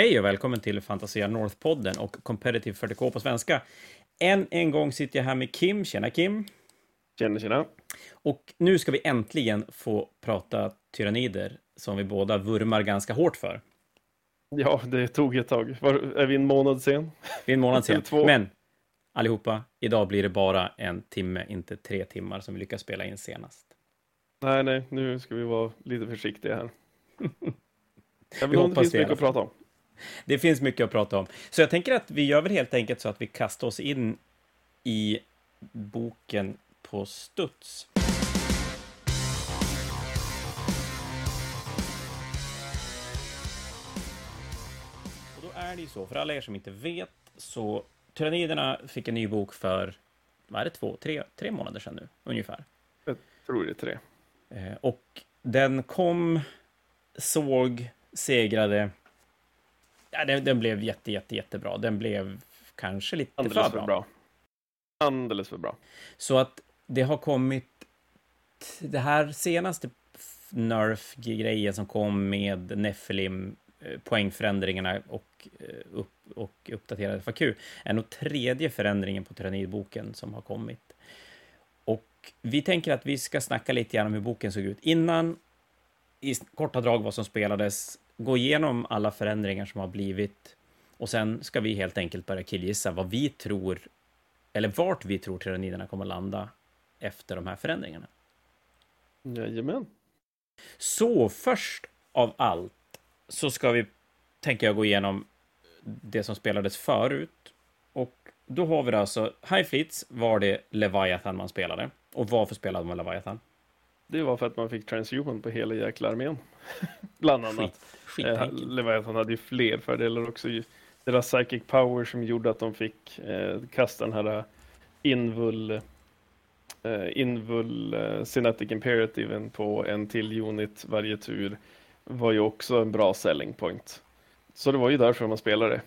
Hej och välkommen till Fantasia North-podden och Competitive 40K på svenska. Än en gång sitter jag här med Kim. Tjena Kim! Tjena, tjena! Och nu ska vi äntligen få prata tyrannider som vi båda vurmar ganska hårt för. Ja, det tog ett tag. Var, är vi en månad sen? Vi är en månad sen. Men allihopa, idag blir det bara en timme, inte tre timmar som vi lyckas spela in senast. Nej, nej, nu ska vi vara lite försiktiga här. Jag Vi vet om hoppas det finns mycket att prata om. Det finns mycket att prata om. Så jag tänker att vi gör väl helt enkelt så att vi kastar oss in i boken på studs. Och då är det ju så, för alla er som inte vet, så Tyranniderna fick en ny bok för, vad är det, två, tre, tre månader sedan nu, ungefär. Jag tror det är tre. Eh, och den kom, såg, segrade. Ja, den, den blev jätte, jätte, jättebra. Den blev kanske lite Alldeles för för bra. bra. Alldeles för bra. Så att det har kommit... Det här senaste Nerf-grejen som kom med Nephilim, eh, poängförändringarna och, eh, upp, och uppdaterade FAQ, är nog tredje förändringen på Tyrannidboken som har kommit. Och vi tänker att vi ska snacka lite grann om hur boken såg ut innan, i korta drag vad som spelades, gå igenom alla förändringar som har blivit och sen ska vi helt enkelt börja killgissa vad vi tror, eller vart vi tror tyranniderna kommer landa efter de här förändringarna. Jajamän. Så först av allt så ska vi, tänker jag, gå igenom det som spelades förut. Och då har vi det alltså, High Fleets var det Leviathan man spelade. Och varför spelade man Leviathan? Det var för att man fick transhuman på hela jäkla armén. Bland annat. Skit, Eh. Leviathan hade ju fler fördelar också. Deras psychic power som gjorde att de fick eh, kasta den här invul eh, invul eh, Cinetic Imperativen på en till unit varje tur var ju också en bra selling point. Så det var ju därför man spelade.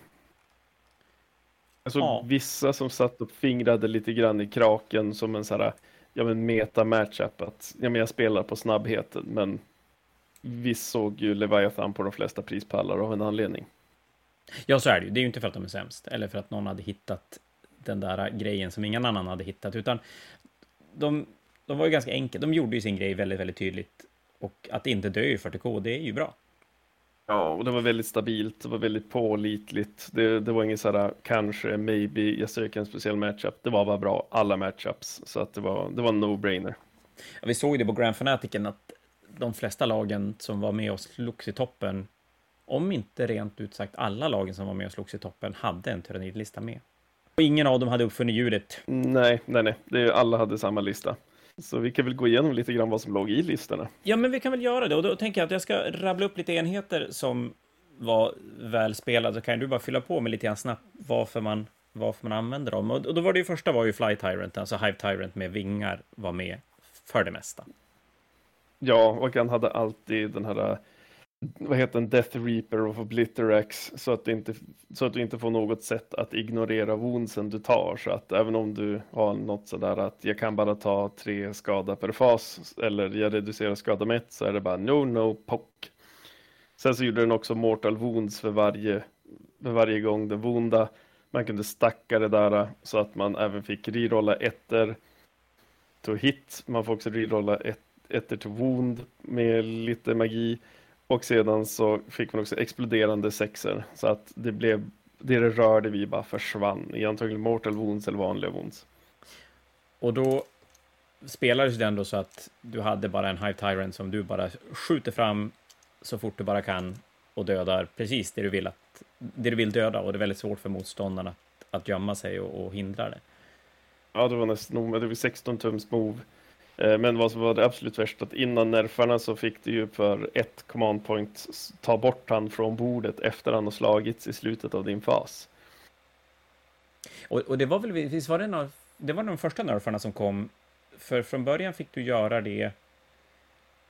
Jag såg Ja. vissa som satt och fingrade lite grann i kraken som en sån här, ja men meta matchup att, ja men jag spelar på snabbheten men vi såg ju Leviathan på de flesta prispallar av en anledning. Ja, så är det ju. Det är ju inte för att de är sämst, eller för att någon hade hittat den där grejen som ingen annan hade hittat, utan de, de var ju ganska enkla. De gjorde ju sin grej väldigt, väldigt tydligt. Och att inte dö i 40K, det är ju bra. Ja, och det var väldigt stabilt, det var väldigt pålitligt. Det, det var inget sådär kanske, maybe, jag söker en speciell matchup. Det var bara bra, alla matchups. Så att det var, det var en no-brainer. Ja, vi såg det på Grand Fanaticen att de flesta lagen som var med och slogs i toppen, om inte rent ut sagt alla lagen som var med och slogs i toppen, hade en tyrannidlista med. Och ingen av dem hade uppfunnit ljudet. Nej, nej, nej, det, alla hade samma lista. Så vi kan väl gå igenom lite grann vad som låg i listorna. Ja, men vi kan väl göra det. Och då tänker jag att jag ska rabbla upp lite enheter som var välspelade. Så kan du bara fylla på med lite grann snabbt varför man, varför man använder dem. Och då var det ju första var ju Fly Tyrant, alltså Hive Tyrant med vingar var med för det mesta. Ja, och han hade alltid den här, eh, vad heter den, Death Reaper of Obliterax så att, inte, så att du inte får något sätt att ignorera woundsen du tar. Så att även om du har något sådär att jag kan bara ta tre skada per fas eller jag reducerar skada med ett så är det bara no, no, pock. Sen så gjorde den också mortal wounds för varje, för varje gång den wounda. Man kunde stacka det där eh, så att man även fick rerolla ettor to hit. Man får också rerolla ett ettor to wound med lite magi. Och sedan så fick man också exploderande sexer. Så att det blev, det det rörde vi bara försvann i antagligen mortal wounds eller vanliga wounds. Och då spelades det ändå så att du hade bara en Hive Tyrant som du bara skjuter fram så fort du bara kan och dödar precis det du vill, att, det du vill döda. Och det är väldigt svårt för motståndarna att, att gömma sig och, och hindra det. Ja, det var nästan det var 16 tums move. Eh, Men vad som var det absolut värsta att innan nerfarna så fick du ju för ett command point ta bort han från bordet efter han har slagits i slutet av din fas. Och, och det var väl, visst var det av, det var de första nerfarna som kom, för från början fick du göra det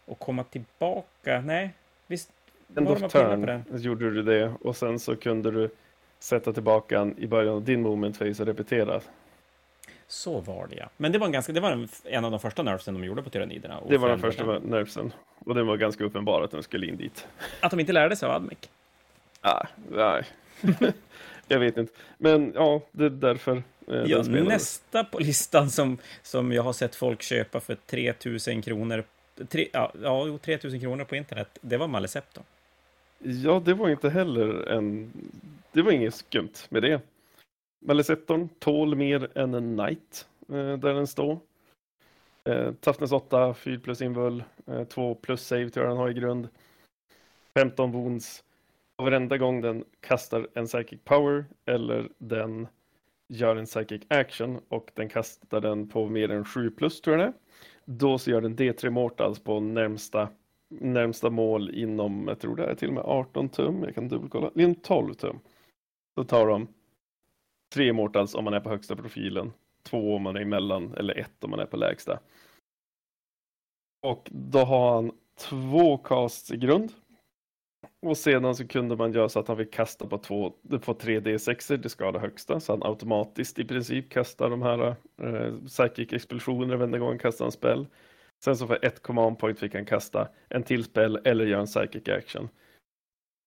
och komma tillbaka, nej, visst End of turn gjorde du det och sen så kunde du sätta tillbaka han i början av din moment phase och repetera. Så var det ja. Men det var en, ganska, det var en, en av de första nerfsen de gjorde på tyranniderna. Det var den första nerfsen. Och det var ganska uppenbar att den skulle in dit. Att de inte lärde sig av Admec. Ah, nej, jag vet inte. Men ja, det är därför. Eh, ja, nästa på listan som, som jag har sett folk köpa för 3000 kronor, tre, ja, ja, 3000 kronor på internet, det var Malecepto. Ja, det var inte heller en... Det var inget skumt med det. Maleceptorn tål mer än en Knight eh, där den står. Eh, toughness 8, 4 plus invul, eh, 2 plus save tror jag den har i grund. 15 wounds. Och varenda gång den kastar en psychic power eller den gör en psychic action och den kastar den på mer än 7 plus tror jag det är. Då så gör den D3 mortals på närmsta, närmsta mål inom, jag tror det är till och med 18 tum, jag kan dubbelkolla, inom 12 tum. Då tar de tre mortals om man är på högsta profilen, två om man är emellan eller ett om man är på lägsta. Och då har han två casts i grund. Och sedan så kunde man göra så att han fick kasta på, två, på 3D6, det ska det högsta, så han automatiskt i princip kastar de här eh, psychic explosioner varenda gång han kastar en spel. Sen så för ett command point fick han kasta en till spel eller göra en psychic action.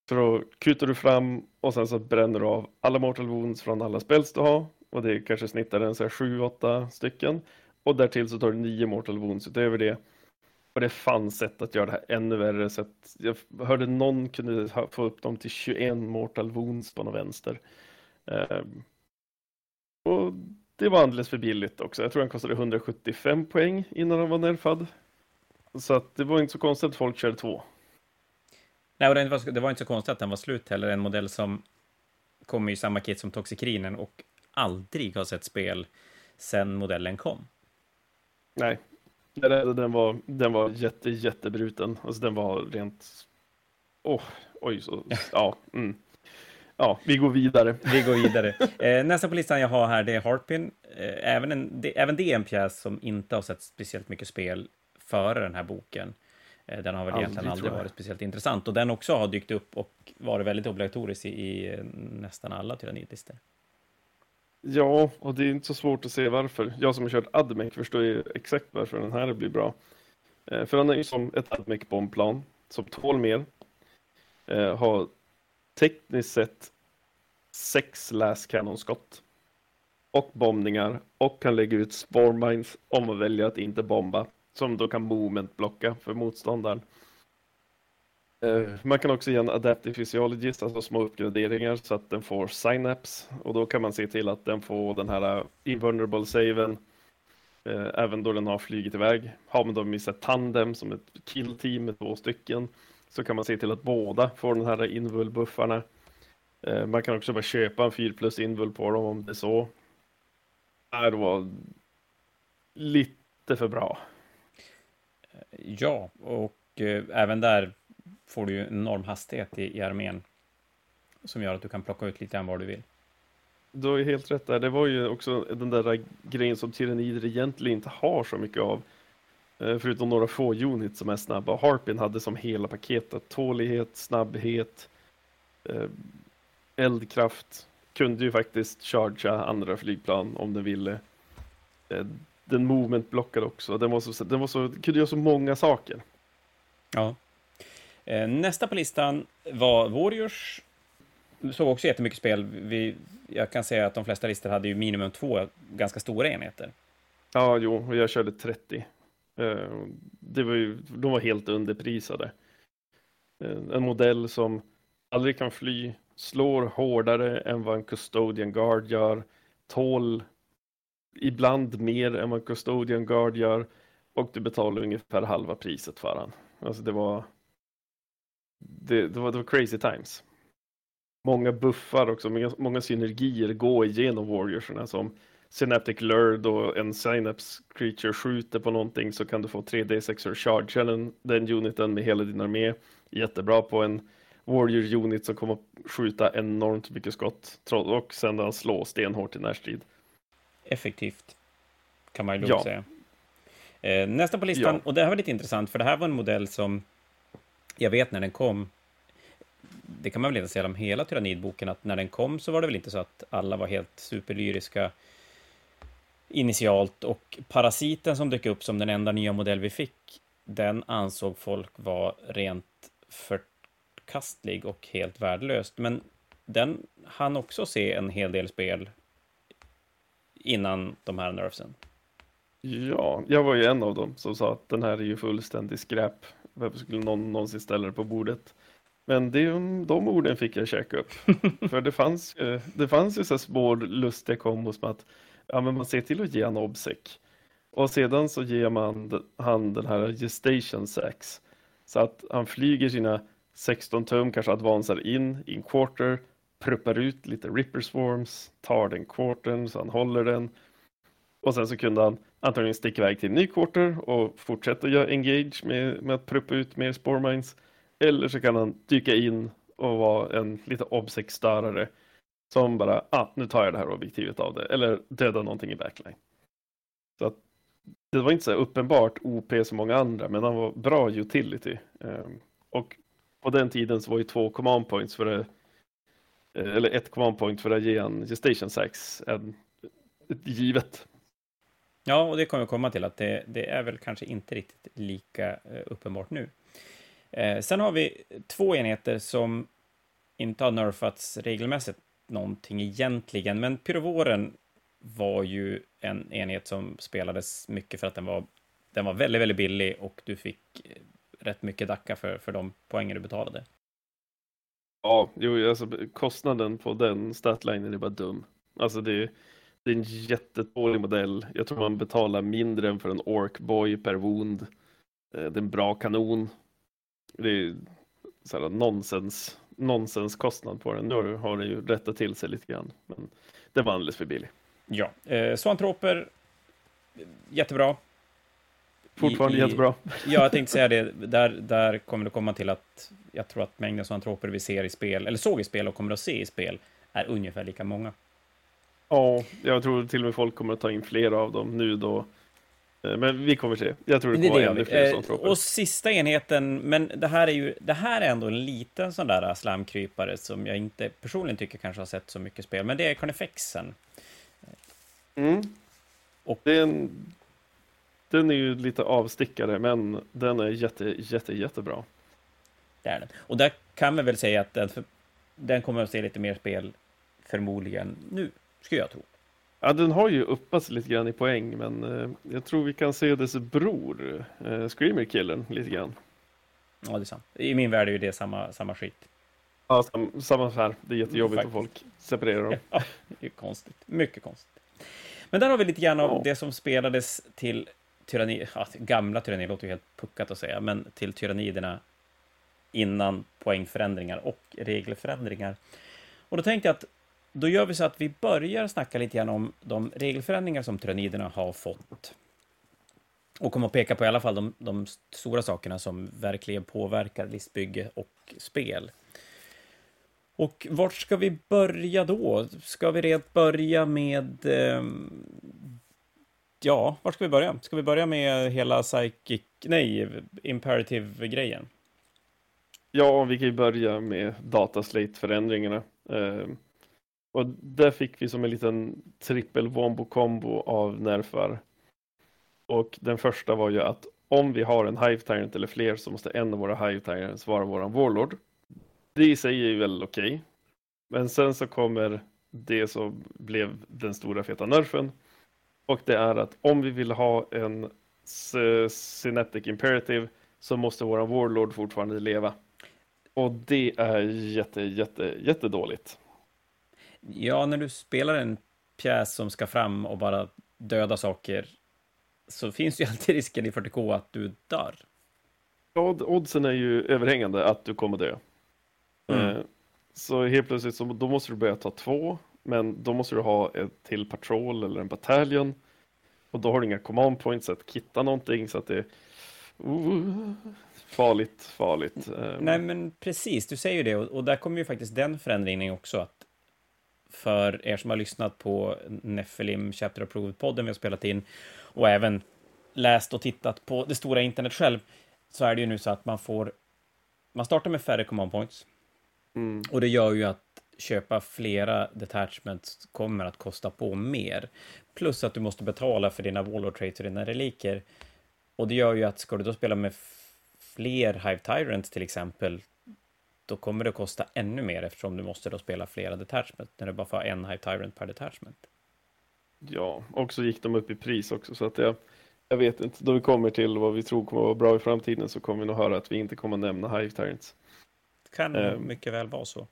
Så då kutar du fram och sen så bränner du av alla mortal wounds från alla spells du har. Och det kanske snittar en 7-8 stycken. Och därtill så tar du 9 mortal wounds utöver det. Och det fanns sätt att göra det här ännu värre. Så att jag hörde någon kunde få upp dem till 21 mortal wounds på någon vänster. Ehm, och det var alldeles för billigt också. Jag tror han kostade 175 poäng innan han var nerfad. Så att det var inte så konstigt att folk körde två. Nej, och det var, det var inte så konstigt att den var slut heller. En modell som kommer i samma kit som Toxikrinen och aldrig har sett spel sedan modellen kom. Nej, den var, den var jätte, jättebruten. Alltså den var rent... Oh, oj, så... Ja. Mm. Ja, vi går vidare. Vi går vidare. Eh, nästa på listan jag har här, det är Harpin. Eh, även, en, det, även det är en pjäs som inte har sett speciellt mycket spel före den här boken. Eh, den har väl aldrig, egentligen aldrig varit speciellt intressant. Och den också har dykt upp och varit väldigt obligatorisk i, i nästan alla tyrannidlistor. Ja, och det är inte så svårt att se varför. Jag som har kört Admec förstår ju exakt varför den här blir bra. Eh, för han är ju som ett Admec bombplan som tål mer. Eh, har tekniskt sett sex last cannon-skott och bombningar och kan lägga ut spore om man väljer att inte bomba som då kan moment-blocka för motståndaren. Uh, man kan också ge en Adaptive Physiologist, alltså små uppgraderingar så att den får Synapse och då kan man se till att den får den här Invulnerable saven uh, även då den har flugit iväg. Har man då i tandem som ett kill-team med två stycken så kan man se till att båda får den här invul-buffarna. Man kan också bara köpa en 4 plus invul på dem om det är så. Det var lite för bra. Ja, och eh, även där får du ju enorm hastighet i, i armén som gör att du kan plocka ut lite grann vad du vill. Du har ju helt rätt där. Det var ju också den där grejen som tyrannider egentligen inte har så mycket av. Eh, förutom några få units som är snabba. Harpin hade som hela paketet tålighet, snabbhet, eh, eldkraft. Kunde ju faktiskt chargea andra flygplan om den ville. Eh, den movement blockade också. Den var så, den var så, kunde göra så många saker. Ja. Eh, nästa på listan var Warriors. Såg också jättemycket spel. Vi, jag kan säga att de flesta listor hade ju minimum två ganska stora enheter. Ja, jo, och jag körde 30. Eh, det var ju, de var helt underprisade. Eh, en modell som aldrig kan fly, slår hårdare än vad en Custodian Guard gör, tål ibland mer än vad Custodian Guard gör och du betalar ungefär halva priset för han. Alltså det var det, det, var, det var crazy times. Många buffar också, många, många synergier går igenom warriorsarna som Synaptic Lure då en Synapse Creature skjuter på någonting så kan du få 3D6 charge den, den uniten med hela din armé. Jättebra på en Warrior unit som kommer skjuta enormt mycket skott och sen han slår stenhårt i närstrid effektivt, kan man ju lugnt ja. säga. Eh, nästa på listan, ja. och det här var lite intressant, för det här var en modell som jag vet när den kom, det kan man väl inte säga om hela Tyrannidboken, att när den kom så var det väl inte så att alla var helt superlyriska initialt, och Parasiten som dök upp som den enda nya modell vi fick, den ansåg folk var rent för förkastlig och helt värdelöst. Men den hann också se en hel del spel innan de här nerfsen. Ja, jag var ju en av dem som sa att den här är ju fullständig skräp. Varför skulle någon någonsin ställa det på bordet? Men det, de orden fick jag käka upp. För det fanns, det fanns ju så små lustiga kombos med att ja, men man ser till att ge en obsec. Och sedan så ger man han den här gestation sex. Så att han flyger sina 16 tum, kanske advansar in i en quarter, pruppar ut lite ripper swarms, tar den quartern så han håller den. Och sen så kunde han antagligen sticka iväg till en ny quarter och fortsätta göra engage med, med att pruppa ut mer sporemines. Eller så kan han dyka in och vara en lite obsec-störare som bara, ah, nu tar jag det här objektivet av det. Eller döda någonting i backline. Så att det var inte så uppenbart OP som många andra, men han var bra utility. Um, och på den tiden så var ju två command points för det, eller ett command point för att ge en gestation sax en, ett givet. Ja, och det kommer jag komma till att det, det är väl kanske inte riktigt lika eh, uppenbart nu. Eh, sen har vi två enheter som inte har nerfats regelmässigt någonting egentligen, men pyrovoren var ju en enhet som spelades mycket för att den var, den var väldigt, väldigt billig och du fick eh, rätt mycket dacka för, för de poänger du betalade. Ja, jo, alltså kostnaden på den statlinen är bara dum. Alltså det, det är en jättedålig modell. Jag tror man betalar mindre än för en Orkboy per wound. Eh, det är en bra kanon. Det är så här nonsens, nonsenskostnad på den. Nu har den ju rättat till sig lite grann, men det var alldeles för billig. Ja, eh, Swantroper, jättebra. Fortfarande I, jättebra. Ja, jag tänkte säga det. Där, där kommer det komma till att jag tror att mängden zoantroper vi ser i spel, eller såg i spel och kommer att se i spel, är ungefär lika många. Ja, jag tror till och med folk kommer att ta in fler av dem nu då. Eh, men vi kommer se. Jag tror det kommer det ännu fler eh, Och sista enheten, men det här är ju, det här är ändå en liten sån där slamkrypare som jag inte personligen tycker kanske har sett så mycket spel, men det är Carnifexen. Mm. Och den, den är ju lite avstickare, men den är jätte, jätte, jättebra. Det är den. Och där kan vi väl säga att den, den kommer att se lite mer spel förmodligen nu, skulle jag tro. Ja, den har ju uppats lite grann i poäng, men eh, jag tror vi kan se dess bror, eh, Screamer-killen, lite grann. Ja, det är sant. I min värld är ju det samma, samma skit. Ja, sam, samma här. Det är jättejobbigt att folk separerar dem. Ja, det är konstigt. Mycket konstigt. Men där har vi lite grann av det som spelades till tyranni, ja, gamla tyranni låter ju helt puckat att säga, men till tyranniderna innan poängförändringar och regelförändringar. Och då tänkte jag att då gör vi så att vi börjar snacka lite grann om de regelförändringar som tyranniderna har fått. Och kommer att peka på i alla fall de, de stora sakerna som verkligen påverkar listbygge och spel. Och vart ska vi börja då? Ska vi rent börja med... Eh, ja, var ska vi börja? Ska vi börja med hela psychic... Nej, imperative-grejen? Ja, vi kan ju börja med dataslate-förändringarna. Eh, och där fick vi som en liten trippel wombo combo av nerfar. Och den första var ju att om vi har en Hive Tyrant eller fler så måste en av våra Hive Tyrants vara våran Warlord. Det i sig är ju väl okej. Okay. Men sen så kommer det som blev den stora feta nerfen. Och det är att om vi vill ha en Synaptic Imperative så måste våran Warlord fortfarande leva. Och det är jätte, jätte, jättedåligt. Ja, när du spelar en pjäs som ska fram och bara döda saker så finns ju alltid risken i 40K att du dör. Ja, oddsen är ju överhängande att du kommer dö. Mm. Eh, så helt plötsligt så då måste du börja ta två, men då måste du ha ett till patrol eller en bataljon. Och då har du inga command points att kitta någonting så att det är uh, farligt, farligt. Eh. Nej, men precis, du säger ju det och, och där kommer ju faktiskt den förändringen också att för er som har lyssnat på Nephilim Chapter Approved-podden vi har spelat in och även läst och tittat på det stora internet själv, så är det ju nu så att man får... Man startar med färre command points. Mm. Och det gör ju att köpa flera detachments kommer att kosta på mer. Plus att du måste betala för dina Warlord traits och dina reliker. Och det gör ju att ska du då spela med fler Hive Tyrants till exempel, då kommer det kosta ännu mer eftersom du måste då spela flera detachment när du bara får en Hive Tyrant per detachment. Ja, och så gick de upp i pris också så att jag, jag vet inte, då vi kommer till vad vi tror kommer vara bra i framtiden så kommer vi nog höra att vi inte kommer nämna Hive Tyrants. Det kan um, mycket väl vara så.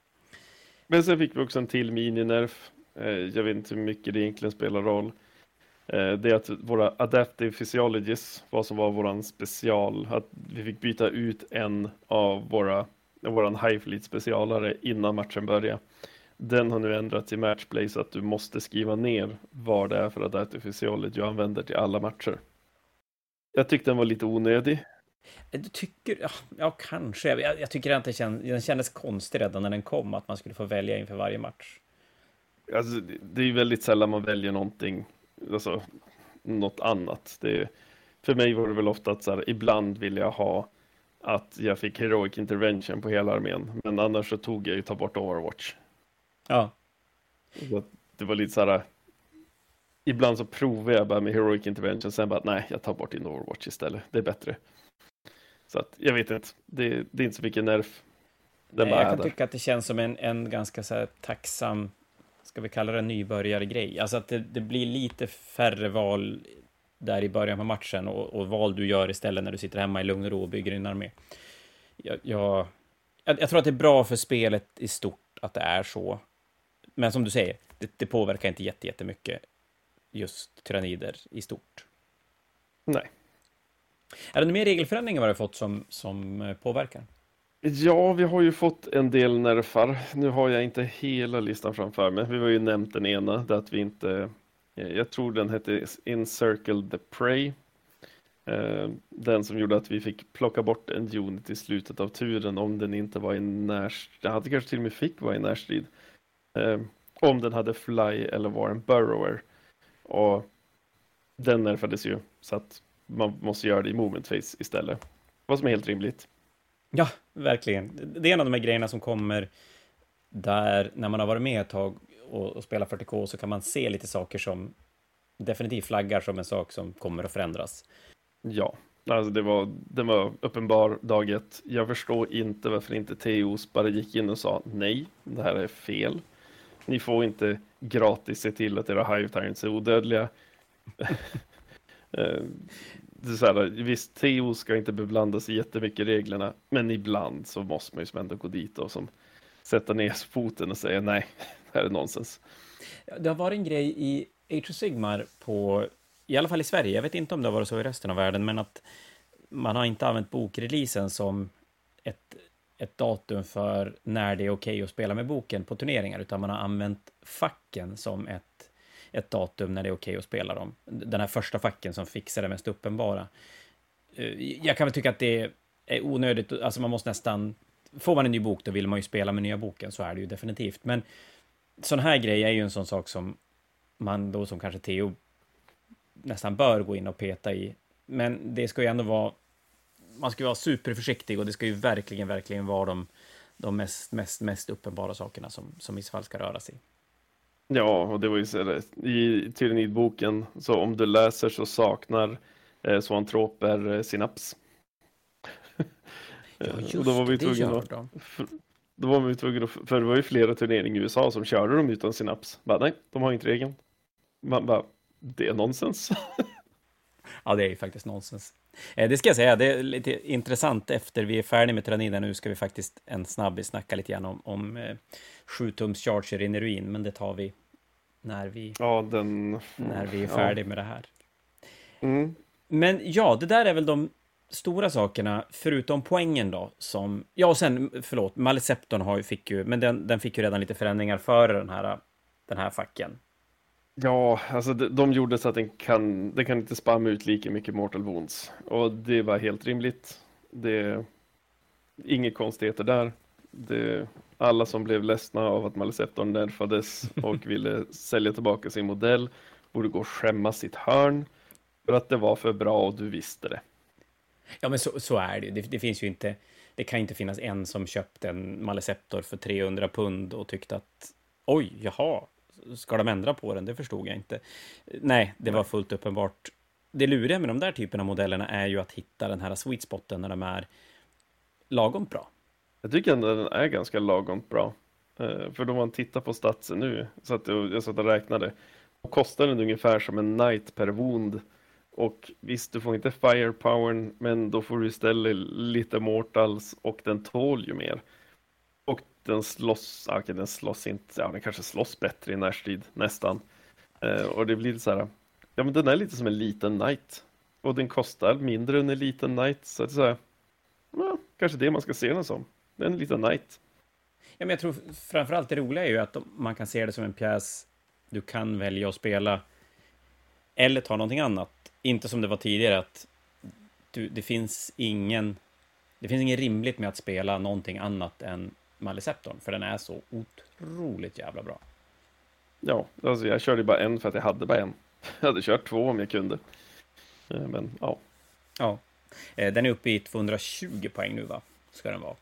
Men sen fick vi också en till mini-nerf. Eh, jag vet inte hur mycket det egentligen spelar roll. Eh, det är att våra Adaptive Physiologies, vad som var våran special, att vi fick byta ut en av våra, våran High Fleet specialare innan matchen började. Den har nu ändrats i Matchplay så att du måste skriva ner vad det är för Adaptive Physiology du använder till alla matcher. Jag tyckte den var lite onödig. Du tycker, ja, ja kanske. Jag, jag tycker att det känd, den kändes konstig redan när den kom, att man skulle få välja inför varje match. Alltså, det är ju väldigt sällan man väljer någonting, alltså något annat. Det, för mig var det väl ofta att så här, ibland vill jag ha att jag fick heroic intervention på hela armén, men annars så tog jag ju ta bort Overwatch. Ja. Så det var lite så här, ibland så provar jag bara med heroic intervention, sen bara nej, jag tar bort in Overwatch istället, det är bättre. Så att jag vet inte, det, det är inte så mycket nerf. Nej, jag kan där. tycka att det känns som en, en ganska så här tacksam, ska vi kalla det nybörjargrej. Alltså att det, det blir lite färre val där i början på matchen och, och, val du gör istället när du sitter hemma i lugn och ro och bygger din armé. Jag, jag, jag, tror att det är bra för spelet i stort att det är så. Men som du säger, det, det påverkar inte jättemycket just tyrannider i stort. Nej. Är det mer regelförändringar vi har fått som, som eh, påverkar? Ja, vi har ju fått en del nerfar. Nu har jag inte hela listan framför mig. Vi har ju nämnt den ena, det att vi inte... Eh, jag tror den hette Encircle the Prey. Eh, den som gjorde att vi fick plocka bort en unit i slutet av turen om den inte var i närstrid. Den hade kanske till och med fick vara i närstrid. Om den hade fly eller var en burrower. Och den nerfades ju så att man måste göra det i moment face istället. Vad som är helt rimligt. Ja, verkligen. Det är en av de här grejerna som kommer där när man har varit med ett tag och, och spelat 40K så kan man se lite saker som definitivt flaggar som en sak som kommer att förändras. Ja, alltså det var, det var uppenbar dag ett. Jag förstår inte varför inte Teos bara gick in och sa nej, det här är fel. Ni får inte gratis se till att era Hive Tyrants är odödliga. Eh, det är så här, visst, Theo ska inte beblanda sig jättemycket i reglerna, men ibland så måste man ju som ändå gå dit och som sätta ner foten och säga nej, det här är nonsens. Det har varit en grej i Age of Sigmar på, i alla fall i Sverige, jag vet inte om det har varit så i resten av världen, men att man har inte använt bokreleasen som ett, ett datum för när det är okej okay att spela med boken på turneringar, utan man har använt facken som ett ett datum när det är okej okay att spela dem. Den här första facken som fixar det mest uppenbara. Eh, jag kan väl tycka att det är onödigt, alltså man måste nästan... Får man en ny bok, då vill man ju spela med nya boken, så är det ju definitivt. Men sån här grej är ju en sån sak som man då som kanske Theo nästan bör gå in och peta i. Men det ska ju ändå vara... Man ska ju vara superförsiktig och det ska ju verkligen, verkligen vara de, de mest, mest, mest uppenbara sakerna som, som i så fall ska röra sig. Ja, och det var ju så i Tyrannidboken, så om du läser så saknar eh, zoantroper eh, synaps. ja, just och då var vi det gör de. Då var vi tvungna, för det var ju flera turneringar i USA som körde dem utan synaps. Bara, nej, de har inte regeln. Man bara, det är nonsens. ja, det är ju faktiskt nonsens. Eh, det ska jag säga, det är lite intressant efter vi är färdiga med tyranniden nu ska vi faktiskt en snabbis snacka lite grann om, om eh, 7 tums charger i ruin, men det tar vi när vi, ja, den... när vi är färdiga ja. med det här. Mm. Men ja, det där är väl de stora sakerna, förutom poängen då, som... Ja, och sen, förlåt, Maleceptorn har, fick ju, men den, den fick ju redan lite förändringar före den här, den här facken. Ja, alltså de, de gjorde så att den kan, den kan inte spamma ut lika mycket Mortal Wounds. Och det var helt rimligt. Det är inget konstigheter där. Det, alla som blev ledsna av att Maleceptorn nerfades och ville sälja tillbaka sin modell borde gå och skämma sitt hörn för att det var för bra och du visste det. Ja, men så, så är det. Det, det, finns ju inte. Det kan inte finnas en som köpte en Maleceptor för 300 pund och tyckte att oj, jaha, ska de ändra på den? Det förstod jag inte. Nej, det var fullt uppenbart. Det luriga med de där typerna av modellerna är ju att hitta den här sweet spoten när de är lagom bra. Jag tycker ändå den är ganska lagom bra. Eh, för då man tittar på statsen nu, så att jag, satt och räknade, då kostar den ungefär som en knight per wound. Och visst, du får inte firepower, men då får du istället lite mortals och den tål ju mer. Den slåss, ah, okej den slåss inte, ja den kanske slåss bättre i närstrid, nästan. Eh, och det blir så här, ja men den är lite som en liten knight. Och den kostar mindre än en liten knight, så att säga. Ja, kanske det man ska se den som. En liten knight. Ja, men jag tror framförallt det roliga är ju att man kan se det som en pjäs du kan välja att spela eller ta någonting annat. Inte som det var tidigare att du, det finns ingen det finns inget rimligt med att spela någonting annat än Maliceptorn, för den är så otroligt jävla bra. Ja, alltså jag körde bara en för att jag hade bara en. Jag hade kört två om jag kunde. Eh, men ja. Ja. Eh, den är uppe i 220 poäng nu, va? Ska den vara.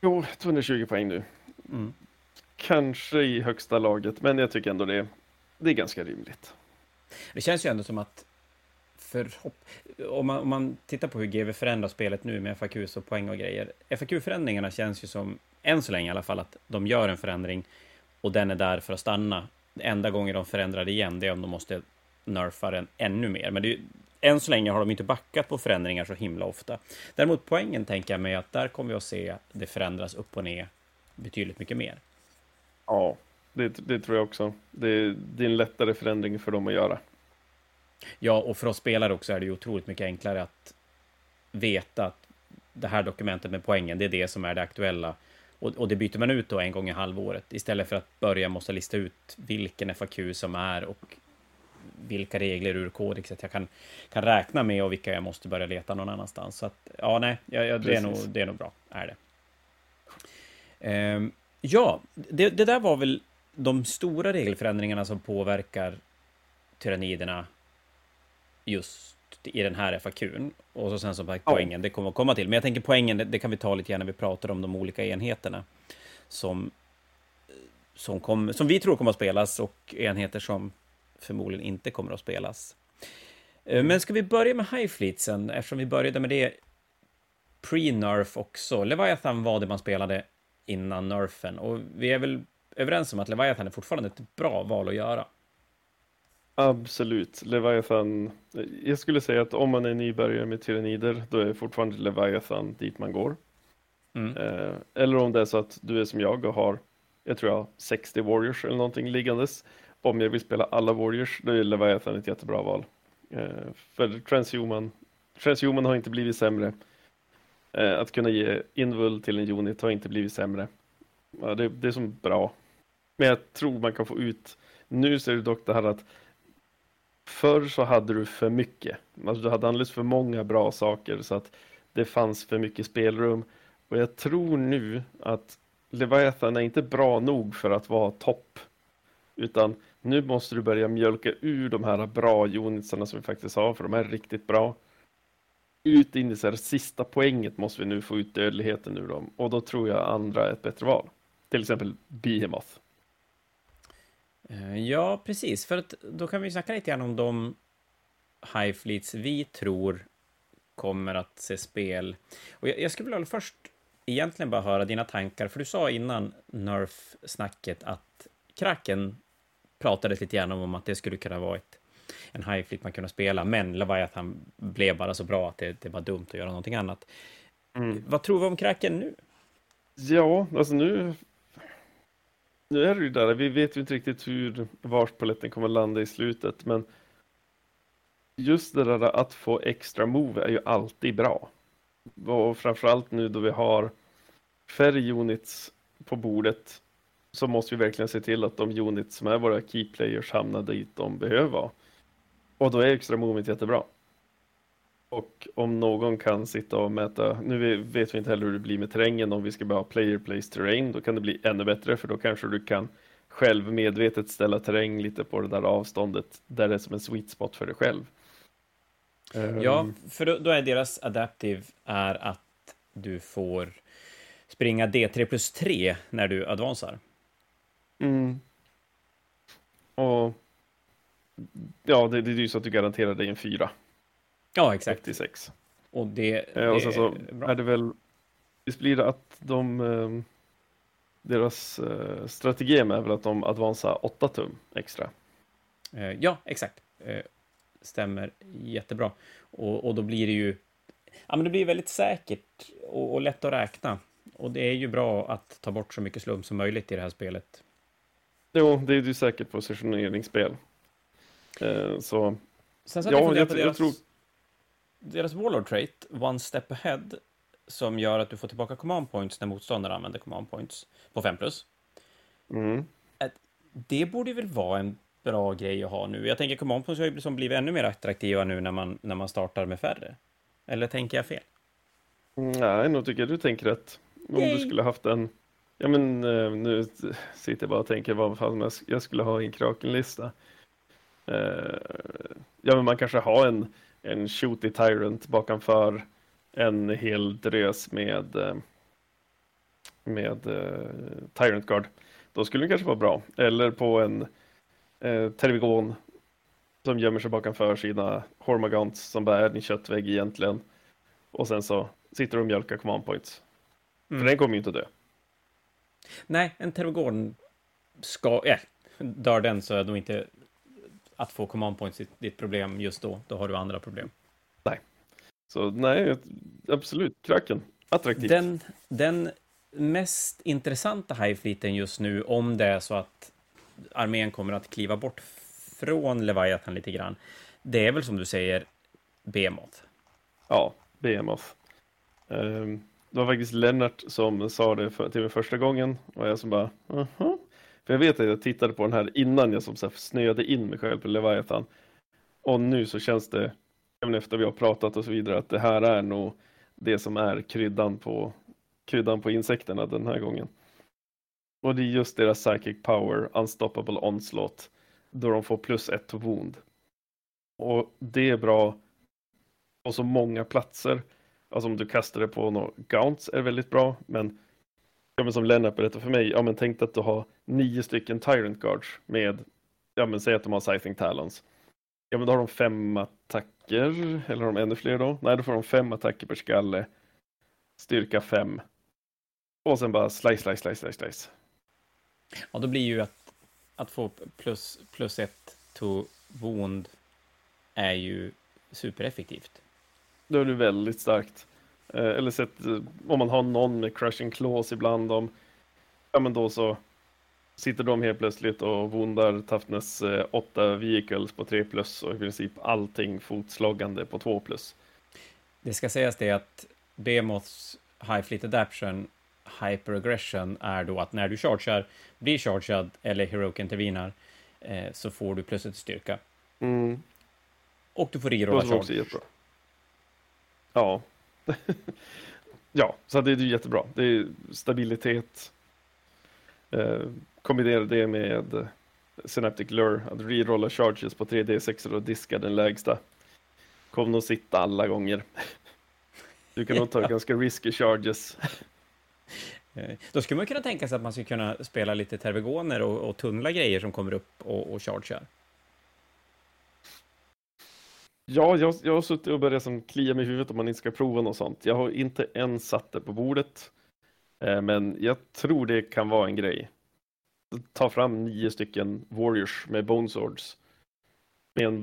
Jo, 220 poäng nu. Mm. Kanske i högsta laget, men jag tycker ändå det, det är ganska rimligt. Det känns ju ändå som att förhopp... om, man, om man tittar på hur GV förändrar spelet nu med FAQs och poäng och grejer. FAQ-förändringarna känns ju som, än så länge i alla fall, att de gör en förändring och den är där för att stanna. Enda gången de förändrar igen, det är om de måste nerfa den ännu mer. Men det är, än så länge har de inte backat på förändringar så himla ofta. Däremot poängen tänker jag mig att där kommer vi att se det förändras upp och ner betydligt mycket mer. Ja, det, det tror jag också. Det, det är en lättare förändring för dem att göra. Ja, och för oss spelare också är det ju otroligt mycket enklare att veta att det här dokumentet med poängen, det är det som är det aktuella. Och, och det byter man ut då en gång i halvåret istället för att börja måste lista ut vilken FAQ som är och vilka regler ur kodexet jag kan, kan räkna med och vilka jag måste börja leta någon annanstans. Så att, ja, nej, ja, ja, det, är nog, det är nog bra, är det. Um, ja, det, det där var väl de stora regelförändringarna som påverkar tyranniderna just i den här FAQn. Och så sen som sagt poängen, det kommer att komma till. Men jag tänker poängen, det, det kan vi ta lite grann när vi pratar om de olika enheterna som, som, kom, som vi tror kommer att spelas och enheter som förmodligen inte kommer att spelas. Eh, men ska vi börja med High Fleetsen, eftersom vi började med det pre-nerf också. Leviathan var det man spelade innan nerfen och vi är väl överens om att Leviathan är fortfarande ett bra val att göra. Absolut, Leviathan. Jag skulle säga att om man är nybörjare med tyrannider, då är fortfarande Leviathan dit man går. Mm. Eh, eller om det är så att du är som jag och har, jag tror jag har 60 warriors eller någonting liggandes. Om jag vill spela alla warriors, då är Leviathan ett jättebra val. Eh, för Transhuman, Transhuman har inte blivit sämre. Eh, att kunna ge invul till en unit har inte blivit sämre. Ja, det, det är som bra. Men jag tror man kan få ut, nu ser du dock det här att Förr så hade du för mycket. Alltså du hade alldeles för många bra saker så att det fanns för mycket spelrum. Och jag tror nu att Leviathan är inte bra nog för att vara topp. Utan nu måste du börja mjölka ur de här bra unitsarna som vi faktiskt har, för de är riktigt bra. Ut in i så här, sista poänget måste vi nu få ut dödligheten ur dem. Och då tror jag andra är ett bättre val. Till exempel Behemoth. Eh, ja, precis. För att då kan vi snacka lite grann om de High Fleets vi tror kommer att se spel. Och jag, jag skulle vilja först egentligen bara höra dina tankar, för du sa innan Nerf-snacket att Kraken pratades lite grann om att det skulle kunna vara ett, en High Fleet man kunde spela, men Leviathan blev bara så bra att det, det var dumt att göra någonting annat. Mm. Vad tror vi om Kraken nu? Ja, alltså nu nu är det ju där, vi vet ju inte riktigt hur vart paletten kommer landa i slutet, men just det där att få extra move är ju alltid bra. Och framförallt nu då vi har färre units på bordet så måste vi verkligen se till att de units som är våra key players hamnar dit de behöver vara. Och då är extra movement jättebra. Och om någon kan sitta och mäta, nu vet vi inte heller hur det blir med terrängen om vi ska bara ha player place terrain, då kan det bli ännu bättre för då kanske du kan själv medvetet ställa terräng lite på det där avståndet där det är som en sweet spot för dig själv. Ja, ehm. för då, då är deras adaptive är att du får springa D3 plus 3 när du advansar. Mm. Och ja, det, det är ju så att du garanterar dig en 4. Ja, exakt. 86. Och det, det och sen så är, är det väl Visst blir det att de eh, deras eh, strategi är väl att de advansar 8 tum extra? Eh, ja, exakt. Eh, stämmer jättebra. Och, och då blir det ju ja, men det blir väldigt säkert och, och, lätt att räkna. Och det är ju bra att ta bort så mycket slum som möjligt i det här spelet. Jo, det är ju säkert positioneringsspel. Eh, så... Sen så ja, jag, jag, deras, jag tror... Deras Warlord trait, One Step Ahead, som gör att du får tillbaka command points när motståndare använder command points på 5 plus. Mm. Det borde väl vara en bra grej att ha nu. Jag tänker command points har ju liksom blivit ännu mer attraktiva nu när man, när man startar med färre. Eller tänker jag fel? Nej, nog tycker jag du tänker rätt. Om Yay. du skulle haft en... Ja, men eh, nu sitter jag bara och tänker vad fan jag skulle ha i en krakenlista. Uh, ja, men man kanske har en, en shooty tyrant bakanför en hel drös med eh, med uh, Tyrant Guard. Då skulle det kanske vara bra. Eller på en uh, Tervigon som gömmer sig bakom sina Hormagants som bara är din köttvägg egentligen. Och sen så sitter de och mjölkar command points. Mm. För den kommer ju inte dö. Nej, en Tervigon ska... Äh, dör den så är nog inte att få command points ditt problem just då. Då har du andra problem. Nej. Så nej, absolut. Kraken. Attraktivt. Den, den mest intressanta highfleeten just nu, om det är så att armén kommer att kliva bort från Leviathan lite grann, det är väl som du säger Behemoth? Ja, Behemoth. Um, det var faktiskt Lennart som sa det för, till mig första gången och jag som bara, uh -huh. För jag vet att jag tittade på den här innan jag som så snöade in mig själv på Leviathan. Och nu så känns det, även efter vi har pratat och så vidare, att det här är nog det som är kryddan på, kryddan på insekterna den här gången. Och det är just deras psychic power, unstoppable onslaught då de får plus ett wound. Och det är bra på så många platser. Alltså om du kastar det på några gaunts är det väldigt bra, men, ja, men som Lennart berättade för mig, ja men tänk att du har nio stycken Tyrant Guards med, ja men säg att de har Scything Talons. Ja men då har de fem attacker, eller har de ännu fler då? Nej, då får de fem attacker per skalle, styrka fem. Och sen bara slice, slice, slice, slice, slice. Ja, då blir ju att att få plus, plus ett to wound är ju supereffektivt. Då är det väldigt starkt. Eh, eller sett, eh, om man har någon med crushing claws ibland, om, ja men då så sitter de helt plötsligt och vondar 8 eh, vehicles på 3 plus och i princip allting fotslagande på 2 plus. Det ska sägas det att Bemoths High Fleet Adaption hyperaggression är då att när du chargear, blir chargead eller heroic intervenar eh, så får du ett styrka. Mm. Och du får rerolla charge. Ja. ja, så det är ju jättebra. Det är stabilitet. Eh, kombinera det med Synaptic Lure, att rerolla charges på 3D6 och diska den lägsta. Kommer nog sitta alla gånger. Du kan nog ta ganska risky charges. Eh, då skulle man kunna tänka sig att man skulle kunna spela lite tervegoner och, och tunnla grejer som kommer upp och, och chargear. Ja, jag, jag har suttit och börjat som klia mig i huvudet om man inte ska prova något sånt. Jag har inte än satt det på bordet, eh, men jag tror det kan vara en grej. Ta fram nio stycken Warriors med Bone Swords.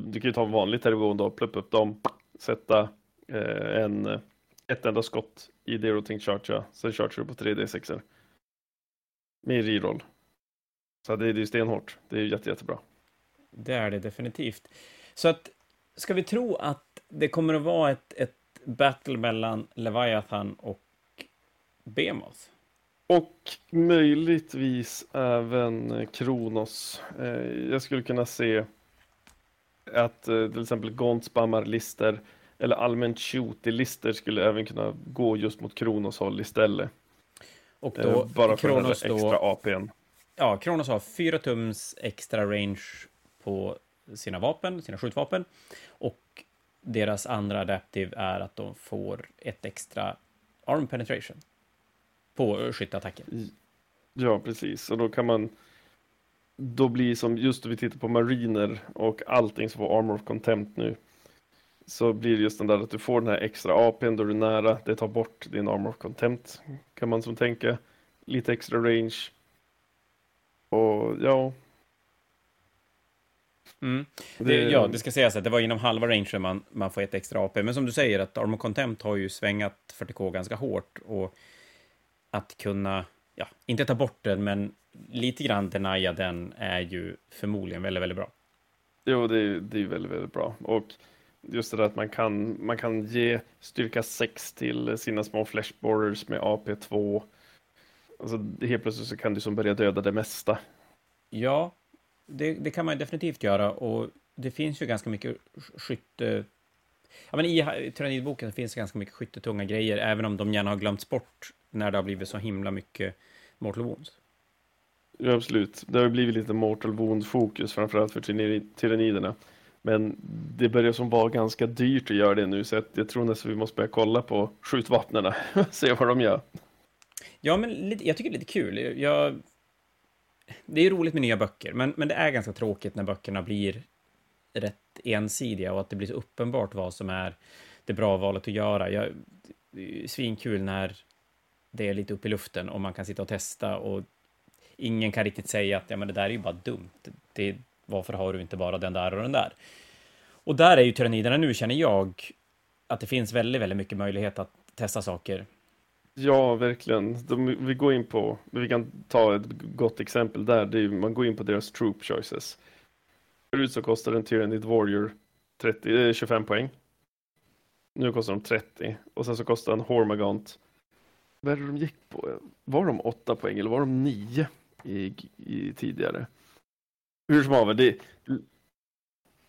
Du kan ju ta en vanlig tervegon då, pluppa upp dem, sätta eh, en ett enda skott i det du tänkt. Sen charge du på 3D6. Med reroll. Så det är ju stenhårt. Det är ju jätte, jättebra. Det är det definitivt. Så att, ska vi tro att det kommer att vara ett, ett battle mellan Leviathan och Bemoth? Och möjligtvis även Kronos. Eh, jag skulle kunna se att eh, till exempel spammar lister eller allmänt shooty-lister skulle även kunna gå just mot Kronos håll istället. Och då, eh, bara för Kronos den extra då, APn. Ja, Kronos har 4 tums extra range på sina vapen, sina skjutvapen. Deras andra adaptive är att de får ett extra arm penetration på eh, skytteattacken. Ja, precis. Och då kan man då blir som just när vi tittar på mariner och allting som får armor of contempt nu så blir det just den där att du får den här extra APn då du är nära. Det tar bort din armor of contempt kan man som tänka. Lite extra range. Och ja. Mm. Det, ja, det ska sägas att det var inom halva range man, man får ett extra AP. Men som du säger, att Armor Contempt har ju svängat 40K ganska hårt. Och att kunna, ja, inte ta bort den, men lite grann denia den är ju förmodligen väldigt, väldigt bra. Jo, det är, det är väldigt, väldigt bra. Och just det där att man kan, man kan ge styrka 6 till sina små flashborers med AP2. Alltså, helt plötsligt så kan du som börja döda det mesta. Ja, det, det kan man definitivt göra och det finns ju ganska mycket skytte... Ja, men I Tyrannidboken finns det ganska mycket skyttetunga grejer, även om de gärna har glömts bort när det har blivit så himla mycket Mortal Wounds. Ja, absolut. Det har blivit lite Mortal Wound-fokus, framförallt för tyranniderna. Men det börjar som vara ganska dyrt att göra det nu, så jag tror nästan vi måste börja kolla på skjutvapnen och se vad de gör. Ja, men jag tycker det är lite kul. Jag... Det är roligt med nya böcker, men, men det är ganska tråkigt när böckerna blir rätt ensidiga och att det blir så uppenbart vad som är det bra valet att göra. Jag, det är svinkul när det är lite upp i luften och man kan sitta och testa och ingen kan riktigt säga att ja, men det där är ju bara dumt. Det, varför har du inte bara den där och den där? Och där är ju tyranniderna nu, känner jag, att det finns väldigt, väldigt mycket möjlighet att testa saker. Ja, verkligen. De, vi går in på, vi kan ta ett gott exempel där, det är, man går in på deras troop choices. Förut så kostade en Tyranid Warrior 30, 25 eh, poäng. Nu kostar de 30 och sen så kostar en Hormagant vad är det de gick på? Var de 8 poäng eller var de 9 i, i tidigare? Hur som haver, det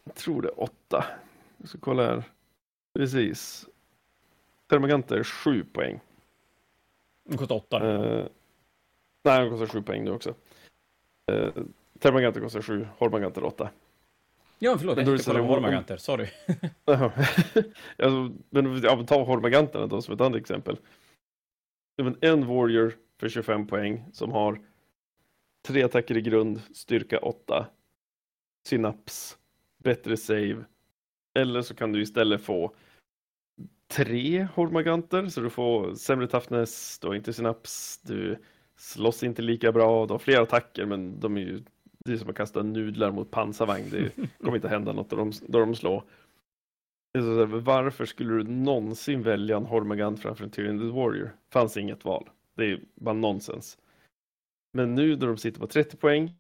jag tror det är 8. Jag ska kolla här. Precis. Termagant är 7 poäng. Den kostar 8. Uh, nej, den kostar 7 poäng nu också. Uh, Termaganter kostar 7, Hormaganter 8. Ja, förlåt, jag tänkte kolla på Hormaganter, sorry. alltså, men ja, ta Hormaganterna då som ett annat exempel en warrior för 25 poäng som har tre attacker i grund, styrka 8, synaps, bättre save. Eller så kan du istället få tre hormaganter så du får sämre toughness, du har inte synaps, du slåss inte lika bra, du har fler attacker men de är ju det är som att kasta nudlar mot pansarvagn, det kommer inte hända något då de, då de slår. Så varför skulle du någonsin välja en Hormagant framför en Tyrannid Warrior? Fanns inget val. Det är bara nonsens. Men nu när de sitter på 30 poäng,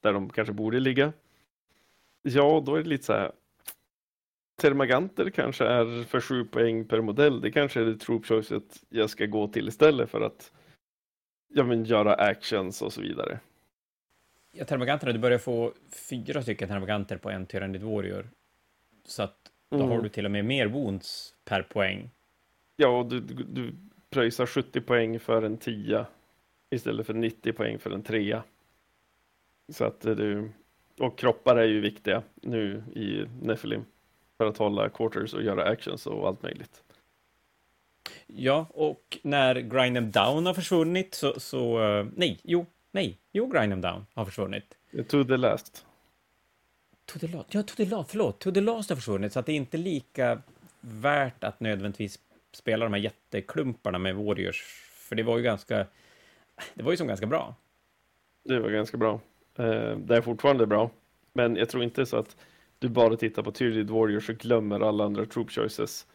där de kanske borde ligga, ja, då är det lite så här. Termaganter kanske är för 7 poäng per modell. Det kanske är det troop choicet jag ska gå till istället för att ja, men, göra actions och så vidare. Ja, termaganterna, du börjar få fyra stycken termaganter på en Tyrannid Warrior. Så att då mm. har du till och med mer wounds per poäng. Ja, och du, du, du pröjsar 70 poäng för en 10 istället för 90 poäng för en 3. Så att du, och kroppar är ju viktiga nu i Nephilim för att hålla quarters och göra actions och allt möjligt. Ja, och när Grind them down har försvunnit så, så uh, nej, jo, nej, jo, Grind them down har försvunnit. To the last. To the last, ja, to the last, förlåt, to the last har försvunnit, så att det är inte lika värt att nödvändigtvis spela de här jätteklumparna med Warriors, för det var ju ganska, det var ju som ganska bra. Det var ganska bra. Eh, det är fortfarande bra, men jag tror inte så att du bara tittar på Tyrid Warriors och glömmer alla andra troop choices.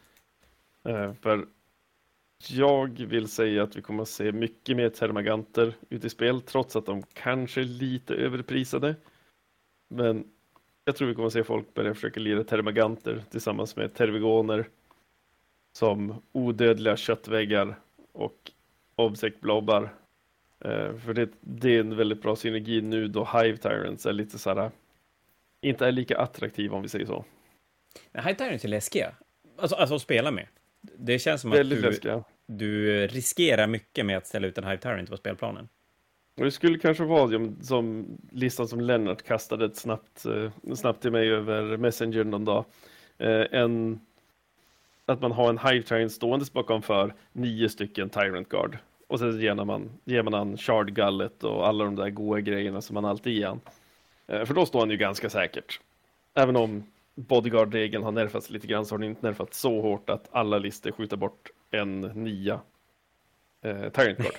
Eh, för jag vill säga att vi kommer att se mycket mer termaganter ute i spel, trots att de kanske är lite överprisade. Men jag tror vi kommer att se folk börja försöka lira termaganter tillsammans med tervigoner som odödliga köttväggar och obsec-blobbar. Eh, för det, det, är en väldigt bra synergi nu då Hive Tyrants är lite så här, inte är lika attraktiva om vi säger så. Men Hive Tyrants är läskiga, alltså, alltså att spela med. Det känns som väldigt att du, du riskerar mycket med att ställa ut en Hive Tyrant på spelplanen. Det skulle kanske vara som listan som Lennart kastade ett snabbt, eh, snabbt till mig över Messenger någon dag. Eh, en, att man har en Hive Tyrant ståendes bakom för nio stycken Tyrant Guard. Och sen ger man, ger man han Shard Gullet och alla de där goa grejerna som man alltid ger han. Eh, för då står han ju ganska säkert. Även om bodyguard-regeln har nerfats lite grann så har den inte nerfats så hårt att alla listor skjuter bort en nia eh, Tyrant Guard.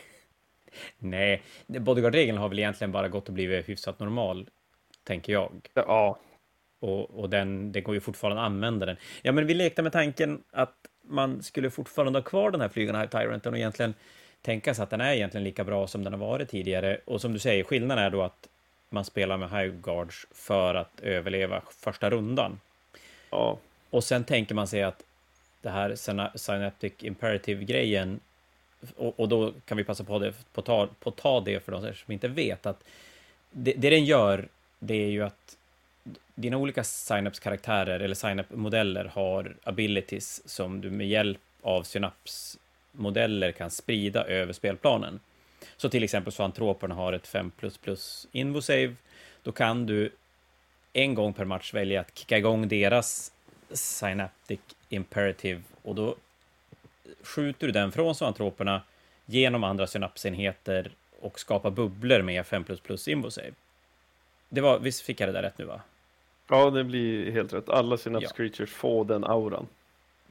Nej, bodyguard-regeln har väl egentligen bara gått och blivit hyfsat normal, tänker jag. Ja. Och, och den, det går ju fortfarande att använda den. Ja, men vi lekte med tanken att man skulle fortfarande ha kvar den här flygarna här Tyranten och egentligen tänka sig att den är egentligen lika bra som den har varit tidigare. Och som du säger, skillnaden är då att man spelar med High Guards för att överleva första rundan. Ja. Och sen tänker man sig att det här Synaptic Imperative-grejen, och, och, då kan vi passa på, det, på, ta, på ta det för de som inte vet, att det, det den gör, det är ju att dina olika Synapse-karaktärer eller Synapse-modeller har abilities som du med hjälp av Synaps-modeller kan sprida över spelplanen. Så till exempel så antroperna har ett 5 invosave, då kan du en gång per match välja att kicka igång deras Synaptic Imperative och då skjuter du den från zoantroperna genom andra synapsenheter och skapar bubblor med 5 invosave. Det var, visst fick jag det där rätt nu va? Ja, det blir helt rätt. Alla Synapse ja. Får den auran.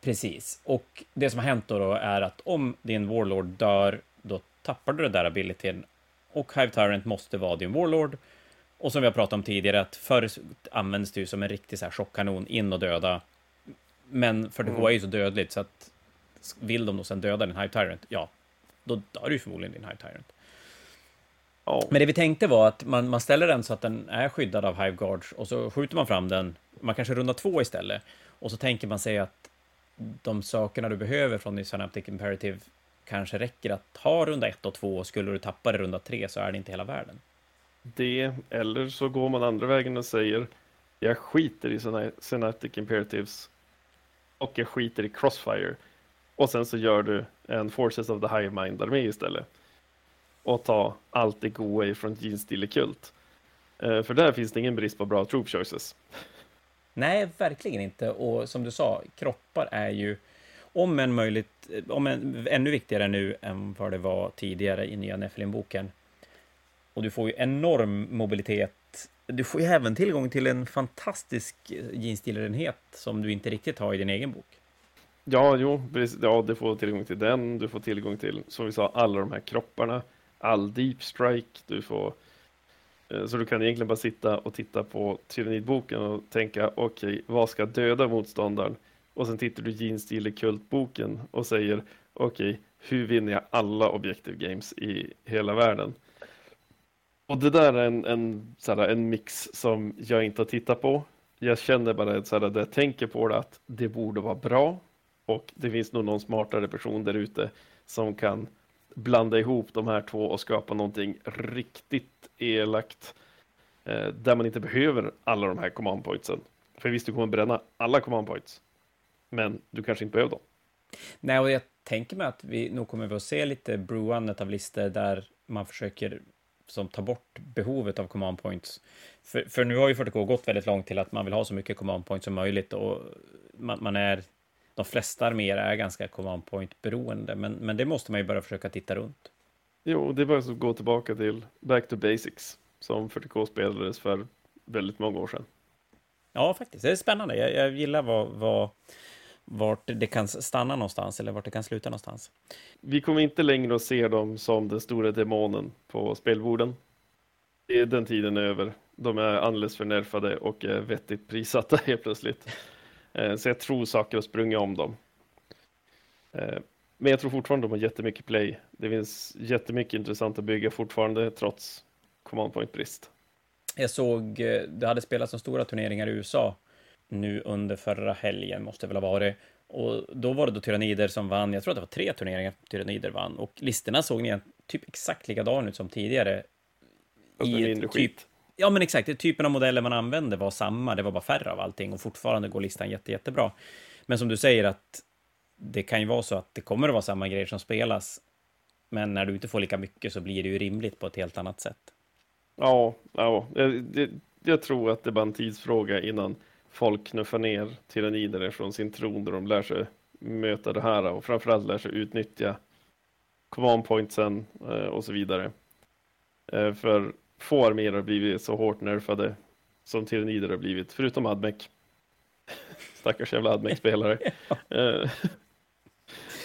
Precis, och det som har hänt då, då är att om din Warlord dör, tappar du det där abilityn och Hive Tyrant måste vara din Warlord. Och som vi har pratat om tidigare, att förr användes det ju som en riktig så här chockkanon, in och döda. Men för det mm. är ju så dödligt så att vill de då sen döda din Hive Tyrant, ja, då dör ju förmodligen din Hive Tyrant. Ja. Men det vi tänkte var att man, man ställer den så att den är skyddad av Hive Guards och så skjuter man fram den, man kanske rundar två istället. Och så tänker man sig att de sakerna du behöver från din Synaptic Imperative kanske räcker att ha runda ett och två och skulle du tappa det runda tre så är det inte hela världen. Det, eller så går man andra vägen och säger jag skiter i Synaptic Imperatives och jag skiter i Crossfire. Och sen så gör du en Forces of the High Mind-armé istället. Och tar allt det goa ifrån Jeans Kult. Uh, för där finns det ingen brist på bra troop choices. Nej, verkligen inte. Och som du sa, kroppar är ju om än möjligt, om en, ännu viktigare nu än vad det var tidigare i nya Nephilim-boken. Och du får ju enorm mobilitet. Du får ju även tillgång till en fantastisk eh, jeansstilenhet som du inte riktigt har i din egen bok. Ja, jo, ja, du får tillgång till den. Du får tillgång till, som vi sa, alla de här kropparna. All deep strike. Du får eh, så du kan egentligen bara sitta och titta på Tyrannidboken och tänka okej, okay, vad ska döda motståndaren? Och sen tittar du Jeans i kultboken och säger okej, okay, hur vinner jag alla objective games i hela världen? Och det där är en, en, såhär, en mix som jag inte har tittat på. Jag känner bara att såhär, jag tänker på det att det borde vara bra och det finns nog någon smartare person där ute som kan blanda ihop de här två och skapa någonting riktigt elakt eh, där man inte behöver alla de här command pointsen. För visst, du kommer bränna alla command points men du kanske inte behöver dem. Nej, och jag tänker mig att vi nog kommer att se lite bruandet av listor där man försöker som tar bort behovet av command points. För, för nu har ju 40K gått väldigt långt till att man vill ha så mycket command points som möjligt och man, man är de flesta arméer är ganska command point beroende, men, men det måste man ju börja försöka titta runt. Jo, det är bara att gå tillbaka till back to basics som 40K spelades för väldigt många år sedan. Ja, faktiskt. Det är spännande. Jag, jag gillar vad, vad vart det kan stanna någonstans eller vart det kan sluta någonstans. Vi kommer inte längre att se dem som den stora demonen på spelborden. Den tiden är över. De är alldeles för nerfade och är vettigt prissatta helt plötsligt. Eh, så jag tror saker har sprungit om dem. Eh, men jag tror fortfarande de har jättemycket play. Det finns jättemycket intressant att bygga fortfarande trots command point-brist. Jag såg, eh, det hade spelats som stora turneringar i USA nu under förra helgen, måste det väl ha varit. Och då var det då Tyrannider som vann. Jag tror att det var tre turneringar Tyrannider vann. Och listorna såg ni typ exakt likadana ut som tidigare. I mindre typ, skit. Ja, men exakt. Typen av modeller man använde var samma. Det var bara färre av allting och fortfarande går listan jätte, jättebra. Men som du säger att det kan ju vara så att det kommer att vara samma grejer som spelas. Men när du inte får lika mycket så blir det ju rimligt på ett helt annat sätt. Ja, ja. Jag, jag tror att det är bara en tidsfråga innan folk knuffar ner tyrannider från sin tron där de lär sig möta det här och framförallt lär sig utnyttja command pointsen eh, och så vidare. Eh, för få arméer har blivit så hårt nerfade som tyrannider har blivit, förutom Admec. stackars jävla Admec-spelare. ja.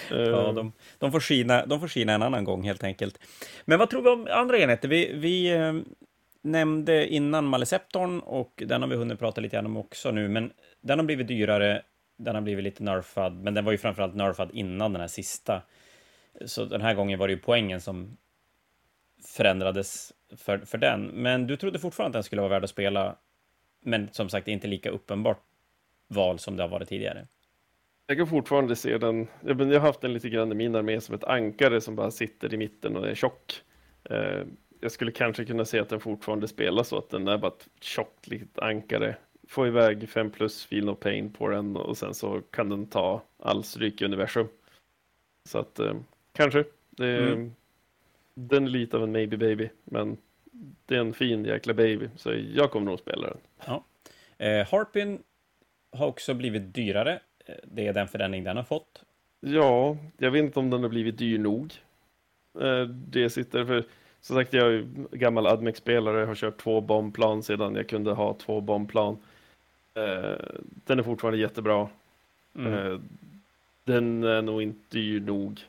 ja, de, de, får skina, de får skina en annan gång helt enkelt. Men vad tror vi om andra enheter? Vi, vi eh, nämnde innan Maleceptorn och den har vi hunnit prata lite grann om också nu, men den har blivit dyrare, den har blivit lite nerfad, men den var ju framförallt nerfad innan den här sista. Så den här gången var det ju poängen som förändrades för, för den. Men du trodde fortfarande att den skulle vara värd att spela, men som sagt inte lika uppenbart val som det har varit tidigare. Jag kan fortfarande se den. Jag har haft den lite grann i min armé som ett ankare som bara sitter i mitten och är tjock. Eh, jag skulle kanske kunna se att den fortfarande spelar så att den är bara ett tjockt litet ankare. Få iväg 5 plus feel no pain på den och sen så kan den ta all stryk i universum. Så att eh, kanske. Det, mm. Den är lite av en maybe baby, men det är en fin jäkla baby, så jag kommer nog spela den. Ja. Eh, Harpin har också blivit dyrare. Eh, det är den förändring den har fått. Ja, jag vet inte om den har blivit dyr nog. Eh, det sitter för, som sagt, jag är gammal Admex-spelare, har kört två bombplan sedan jag kunde ha två bombplan. Eh, den är fortfarande jättebra. Mm. Den är nog inte dyr nog.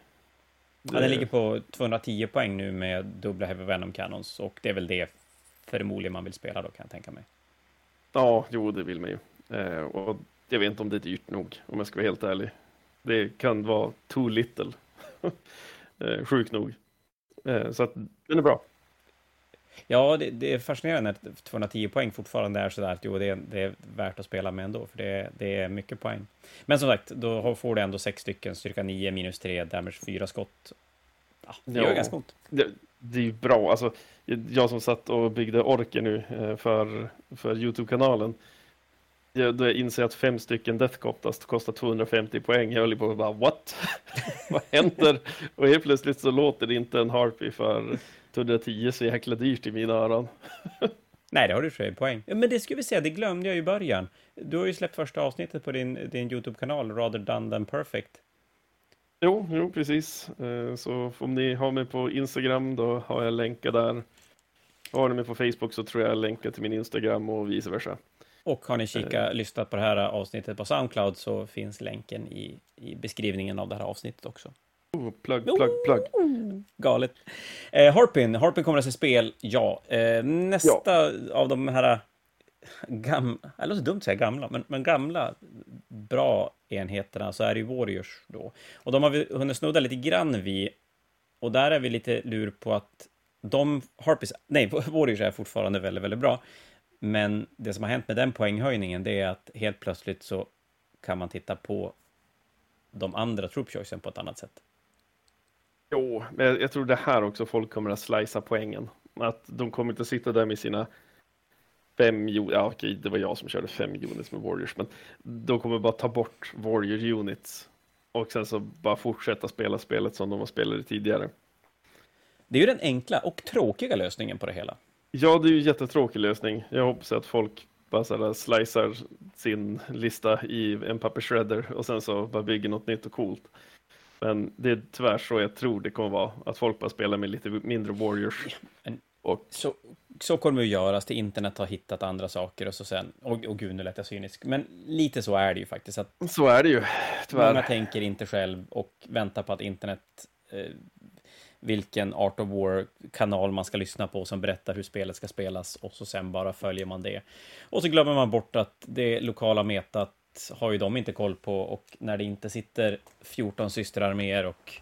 Ja, den ligger på 210 poäng nu med dubbla Heavy Venom Cannons och det är väl det förmodligen man vill spela då kan jag tänka mig. Ja, jo, det vill man ju. Eh, och jag vet inte om det är dyrt nog, om jag ska vara helt ärlig. Det kan vara too little. eh, sjukt nog. Eh, så att den är bra. Ja, det, det, är fascinerande att 210 poäng fortfarande är sådär att jo, det är, det är värt att spela med ändå, för det, det är mycket poäng. Men som sagt, då får du ändå sex stycken, styrka 9, minus 3, damage 4 skott. Ja, det gör ja, ganska ont. Det, det är ju bra, alltså jag som satt och byggde orker nu eh, för, för Youtube-kanalen, jag, då jag inser att fem stycken Death Coptast kostar 250 poäng. Jag höll på att bara what? Vad händer? Och helt plötsligt så låter det inte en Harpy för 110 så jäkla dyrt i mina öron. Nej, det har du för poäng. Men det skulle vi säga, det glömde jag i början. Du har ju släppt första avsnittet på din, din YouTube-kanal, Rather Done Than Perfect. Jo, jo, precis. Eh, så om ni har mig på Instagram, då har jag länkar där. Har ni mig på Facebook så tror jag länkar till min Instagram och vice versa. Och har ni kika, eh. lyssnat på det här avsnittet på Soundcloud så finns länken i, i beskrivningen av det här avsnittet också. Oh, plugg, plugg, plugg. Galet. Eh, Harpin, Harpin kommer att se spel, ja. Eh, nästa ja. av de här gamla, det låter dumt att säga gamla, men, men gamla bra enheterna så är det ju Warriors då. Och de har vi hunnit snudda lite grann vid, och där är vi lite lur på att de, Harpis, nej, Warriors är fortfarande väldigt, väldigt bra. Men det som har hänt med den poänghöjningen, det är att helt plötsligt så kan man titta på de andra troop choicen på ett annat sätt. Jo, men jag tror det här också folk kommer att slicea poängen. Att de kommer inte sitta där med sina fem units, ja okej, det var jag som körde fem units med Warriors, men de kommer bara ta bort Warrior units och sen så bara fortsätta spela spelet som de har spelat tidigare. Det är ju den enkla och tråkiga lösningen på det hela. Ja, det är ju en jättetråkig lösning. Jag hoppas att folk bara så slicear sin lista i en pappersshredder och sen så bara bygger något nytt och coolt. Men det är tyvärr så jag tror det kommer vara, att folk bara spelar med lite mindre warriors. Och... Så, så kommer det att göras till internet har hittat andra saker och så sen, och, och gud nu lät jag cynisk, men lite så är det ju faktiskt. Att så är det ju, tyvärr. Många tänker inte själv och väntar på att internet eh, vilken Art of War-kanal man ska lyssna på som berättar hur spelet ska spelas och så sen bara följer man det. Och så glömmer man bort att det lokala metat har ju de inte koll på och när det inte sitter 14 systerarméer och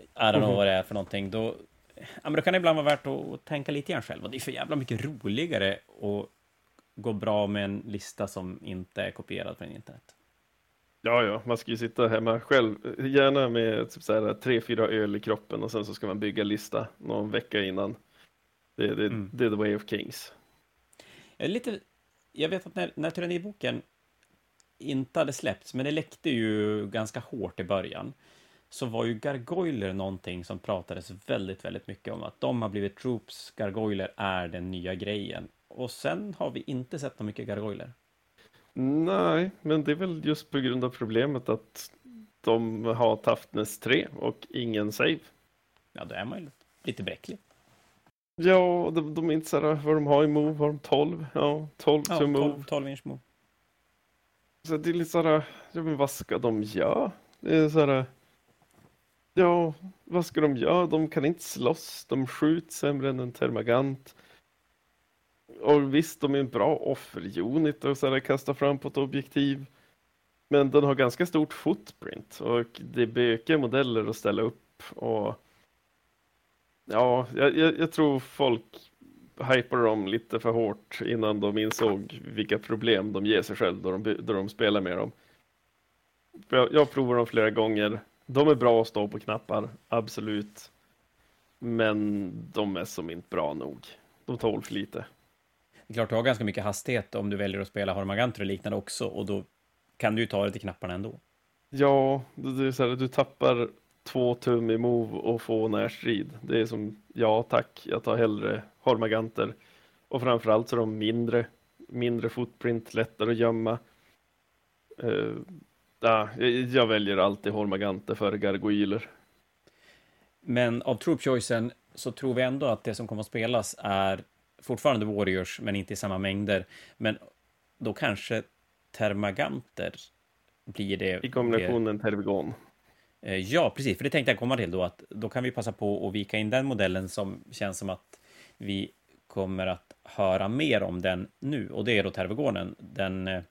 I don't know vad det är för någonting, då, ja, men då kan det ibland vara värt att tänka lite grann själv. Och det är för jävla mycket roligare att gå bra med en lista som inte är kopierad från internet. Ja, ja, man ska ju sitta hemma själv, gärna med typ så här, tre, fyra öl i kroppen och sen så ska man bygga lista någon vecka innan. Det, det, mm. det är the way of kings. Jag, lite, jag vet att när, när tyranniboken inte hade släppts, men det läckte ju ganska hårt i början, så var ju gargoyler någonting som pratades väldigt, väldigt mycket om. Att de har blivit troops, gargoyler är den nya grejen. Och sen har vi inte sett så mycket gargoyler. Nej, men det är väl just på grund av problemet att de har toughness 3 och ingen save. Ja, då är man ju lite bräcklig. Ja, de, de är inte så här, vad de har i move, har de 12? Ja, 12 ja, till move. 12, 12 inch move. Så det är lite såhär, ja men vad ska de göra? Det är såhär, ja, vad ska de göra? De kan inte slåss, de skjuter sämre än en termagant. Och visst, de är en bra offer-unit och sådär kasta fram på ett objektiv. Men den har ganska stort footprint och det är bökiga modeller att ställa upp och ja, jag, jag, jag tror folk hypar dem lite för hårt innan de insåg vilka problem de ger sig själv då de, då de spelar med dem. Jag, jag provar dem flera gånger. De är bra att stå på knappar, absolut. Men de är som inte bra nog. De tål för lite. Det är klart, du har ganska mycket hastighet om du väljer att spela Hormaganter och liknande också, och då kan du ju ta det till knapparna ändå. Ja, det är så här, du tappar två tum i move och få närstrid. Det är som, ja tack, jag tar hellre Hormaganter. Och framförallt så är de mindre, mindre footprint, lättare att gömma. Uh, ja, jag väljer alltid Hormaganter före Gargoyler. Men av troop choicen så tror vi ändå att det som kommer att spelas är fortfarande Warriors, men inte i samma mängder. Men då kanske Termaganter blir det. I kombinationen Tervigon. Eh, ja, precis, för det tänkte jag komma till då, att då kan vi passa på att vika in den modellen som känns som att vi kommer att höra mer om den nu, och det är då Tervegonen, den, eh,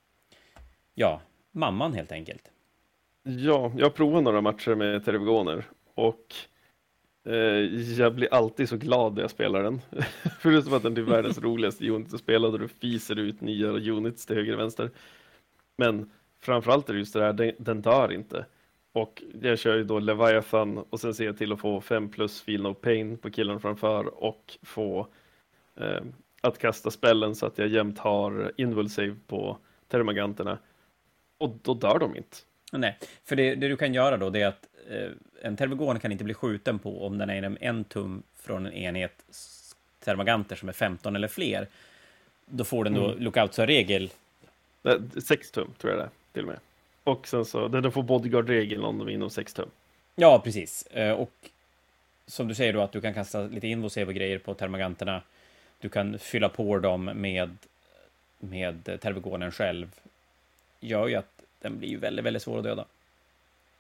ja, mamman helt enkelt. Ja, jag provat några matcher med Tervegoner och Eh, jag blir alltid så glad när jag spelar den. Förutom att den är världens roligaste unit att spela, där du fiser ut nya units till höger och vänster. Men framförallt är det just det här, den, den dör inte. Och jag kör ju då Leviathan och sen ser jag till att få 5 plus Feel No Pain på killen framför och få eh, att kasta spellen så att jag jämt har Invul-save på Termaganterna. Och då dör de inte. Nej, för det, det du kan göra då det är att en Termagon kan inte bli skjuten på om den är inom en tum från en enhet Termaganter som är 15 eller fler. Då får den då mm. lookout som regel 6 tum tror jag det är, till och med. Och sen så, den får bodyguard-regeln om de är inom 6 tum. Ja, precis. Eh, och som du säger då att du kan kasta lite invosave och grejer på termaganterna. Du kan fylla på dem med, med tervigonen själv. Gör ju att den blir ju väldigt, väldigt svår att döda.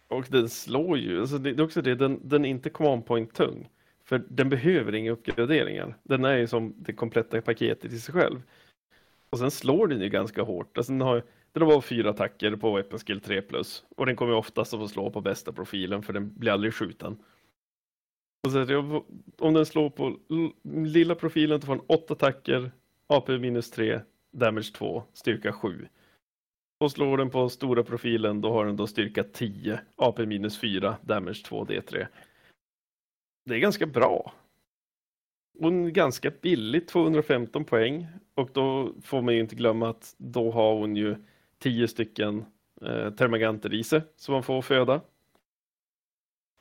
Och den slår ju, alltså det är också det, den, den är inte command point tung. För den behöver inga uppgraderingar. Den är ju som det kompletta paketet i sig själv. Och sen slår den ju ganska hårt. Alltså den har, den har bara fyra attacker på weapon skill 3 plus. Och den kommer oftast att få slå på bästa profilen för den blir aldrig skjuten. Och så, om den slår på lilla profilen så får den 8 attacker, AP minus 3, damage 2, styrka 7. Och slår den på stora profilen då har den då styrka 10, AP minus 4, damage 2, D3. Det är ganska bra. Är ganska billigt, 215 poäng. Och då får man ju inte glömma att då har hon ju 10 stycken eh, termaganter i sig som man får föda.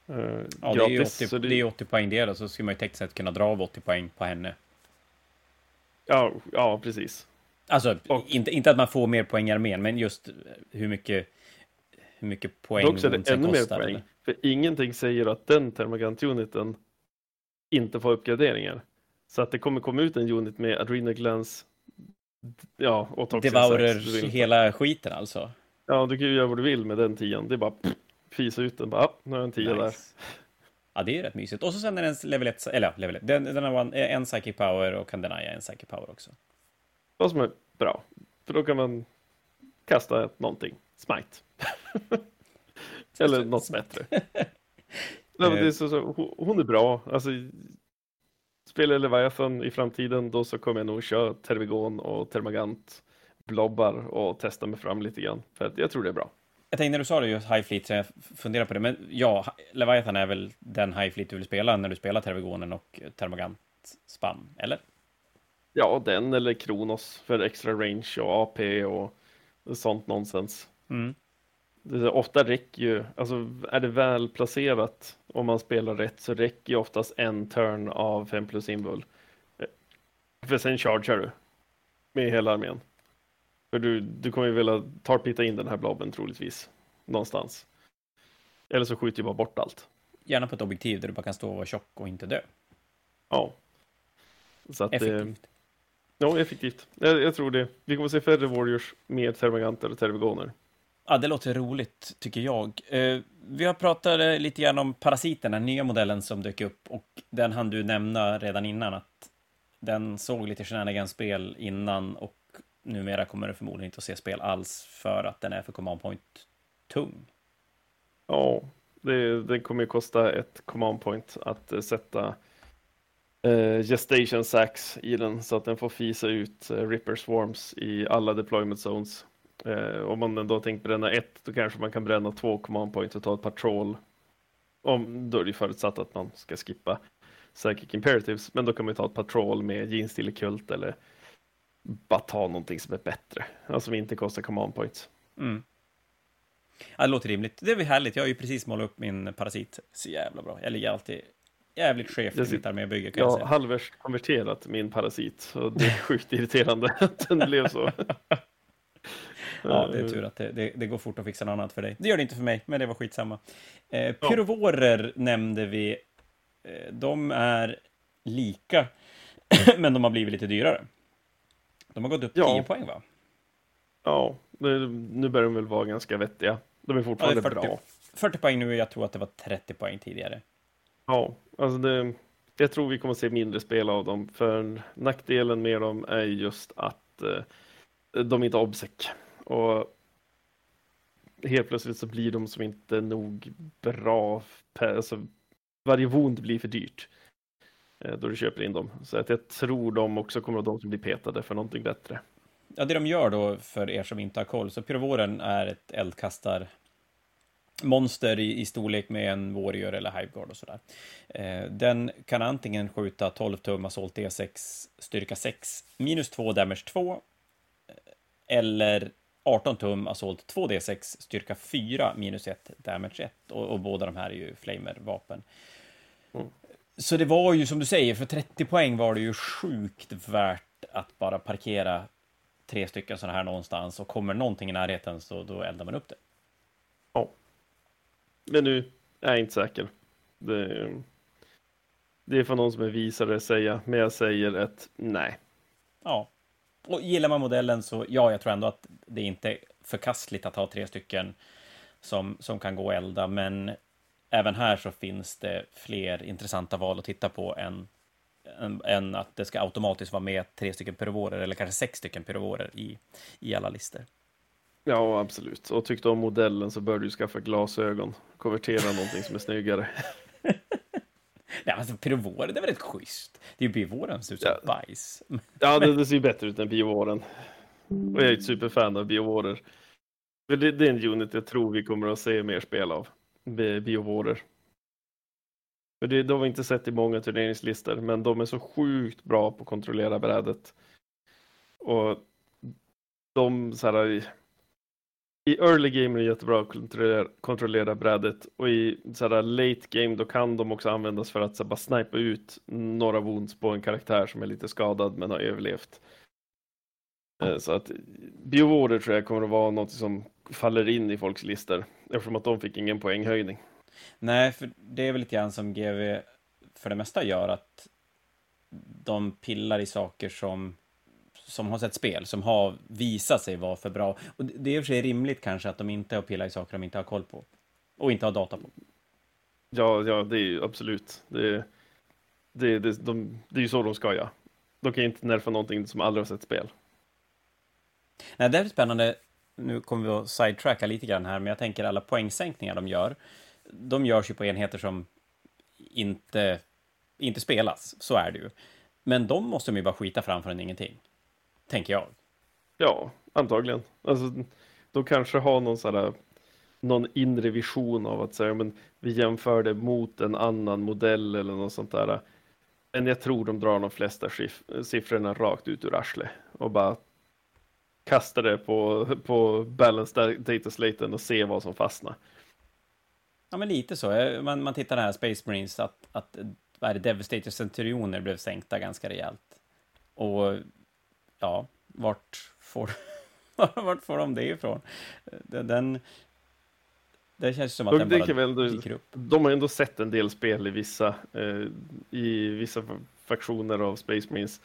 Eh, ja, gratis, det är 80, det... det är 80 poäng det, så skulle man ju tekniskt sett kunna dra av 80 poäng på henne. Ja, ja precis. Alltså, och, inte, inte att man får mer poäng i armén, men just hur mycket, hur mycket poäng också är det ännu kostar, mer poäng. Eller? För ingenting säger att den termagant-uniten inte få uppgraderingar. Så att det kommer komma ut en unit med Adrenal Glance, ja, och Toxic Devourer hela skiten alltså? Ja, du kan ju göra vad du vill med den tian. Det är bara fisa ut den, bara, nu har jag en tia nice. där. Ja, det är rätt mysigt. Och så sen är den level 1, eller level 1, den, den har en, en psychic power och kan denia en psychic power också. Vad som är bra, för då kan man kasta någonting, smite. eller något bättre. Nej, det är så, så, hon är bra. Alltså, spelar Leviathan i framtiden då så kommer jag nog köra Tervigon och Termagant blobbar och testa mig fram lite grann. För att jag tror det är bra. Jag tänkte när du sa det just High Fleet, så jag funderar på det. Men ja, Leviathan är väl den High Fleet du vill spela när du spelar Tervigonen och Termagant Spam, eller? Ja, den eller Kronos för extra range och AP och sånt nonsens. Mm det ofta räcker ju, alltså är det väl placerat om man spelar rätt så räcker ju oftast en turn av 5 plus invul. För sen chargear du med hela armén. För du, du kommer ju vilja tarpita in den här blobben troligtvis någonstans. Eller så skjuter du bara bort allt. Gärna på ett objektiv där du bara kan stå och vara tjock och inte dö. Ja. Så att, effektivt. Eh, ja, effektivt. Jag, jag, tror det. Vi kommer se färre Warriors med Termaganter och Tervigoner. Ja, det låter roligt, tycker jag. Eh, vi har pratat lite grann om Parasiten, den nya modellen som dök upp, och den hann du nämna redan innan, att den såg lite shenanigan-spel innan, och numera kommer det förmodligen inte att se spel alls, för att den är för command point tung. Ja, det, det kommer ju kosta ett command point att uh, sätta uh, gestation sacks i den, så att den får fisa ut uh, Ripper Swarms i alla deployment zones. Eh, om man då tänkt bränna ett, då kanske man kan bränna två command points och ta ett patrol. Om, då är det förutsatt att man ska skippa Psychic Imperatives, men då kan man ta ett patrol med Jeans Kult eller bara ta någonting som är bättre, alltså som inte kostar command points. Mm. Ja, det låter rimligt. Det är väl härligt. Jag har ju precis målat upp min parasit. Så jävla bra. Jag ligger alltid jävligt chef i mitt armébygge. Jag har halvvägs konverterat min parasit och det är sjukt irriterande att den blev så. Ja, det är tur att det, det, det, går fort att fixa något annat för dig. Det gör det inte för mig, men det var skitsamma. Eh, pyrovorer ja. nämnde vi. Eh, de är lika, men de har blivit lite dyrare. De har gått upp ja. 10 poäng, va? Ja, nu börjar de väl vara ganska vettiga. De är fortfarande ja, är 40, bra. 40 poäng nu, jag tror att det var 30 poäng tidigare. Ja, alltså det, jag tror vi kommer se mindre spel av dem, för nackdelen med dem är just att eh, de inte har obsec. Och helt plötsligt så blir de som inte nog bra. Alltså, varje wound blir för dyrt eh, då du köper in dem. Så att jag tror de också kommer att de som blir petade för någonting bättre. Ja, det de gör då för er som inte har koll, så pyrovoren är ett eldkastar monster i, i storlek med en warrior eller hiveguard och sådär. Eh, den kan antingen skjuta 12 tum assault D6 styrka 6 minus 2 damage 2 eh, eller 18 tum assault 2D6 styrka 4 minus 1 damage 1 och, och båda de här är ju flamer-vapen. Mm. Så det var ju som du säger, för 30 poäng var det ju sjukt värt att bara parkera tre stycken sådana här någonstans och kommer någonting i närheten så då eldar man upp det. Men nu är jag inte säker. Det, det är för någon som är visare att säga, men jag säger ett nej. Ja, och gillar man modellen så, ja, jag tror ändå att det är inte förkastligt att ha tre stycken som, som kan gå och elda, men även här så finns det fler intressanta val att titta på än, än, än att det ska automatiskt vara med tre stycken pyrovorer eller kanske sex stycken pyrovorer i, i alla listor. Ja, absolut. Och tyckte om modellen så bör du skaffa glasögon. Konvertera någonting som är snyggare. Nej, alltså det är väl rätt schysst? Det är ju biovåren som ser ut som ja. bajs. Ja, det, det ser ju bättre ut än biovåren. Och jag är ett superfan av biovårer. Det, det är en unit jag tror vi kommer att se mer spel av. Biovårer. För det, de har vi inte sett i många turneringslistor, men de är så sjukt bra på att kontrollera brädet. Och de så här, i early game är det jättebra att kontrollera, kontrollera brädet och i sådär late game då kan de också användas för att så, bara snipa ut några wounds på en karaktär som är lite skadad men har överlevt. Mm. Så att Biowarder tror jag kommer att vara något som faller in i folks listor eftersom att de fick ingen poänghöjning. Nej, för det är väl lite grann som GV för det mesta gör att de pillar i saker som som har sett spel, som har visat sig vara för bra. Och det är i och för sig rimligt kanske att de inte har pillat i saker de inte har koll på. Och inte har data på. Ja, ja det är ju absolut. Det, det, det, de, det är ju så de ska göra. De kan inte nerfa någonting som aldrig har sett spel. Nej, det är spännande. Nu kommer vi att sidetracka lite grann här, men jag tänker alla poängsänkningar de gör, de görs ju på enheter som inte, inte spelas, så är det ju. Men de måste de ju bara skita framför en ingenting tänker jag. Ja, antagligen. Alltså, de kanske har någon sån här, någon inre vision av att säga, men vi jämför det mot en annan modell eller något sånt där. Men jag tror de drar de flesta siffrorna rakt ut ur arslet och bara kastar det på, på balance dataslaten och ser vad som fastnar. Ja, men lite så. Man, man tittar här, Space Marines, att, att vad är det, Devastator Centurioner blev sänkta ganska rejält. Och ja, vart får, vart får de det ifrån? Den, det känns som att de, den bara väl, dyker upp. De har ändå sett en del spel i vissa, eh, i vissa faktioner av Space Marines.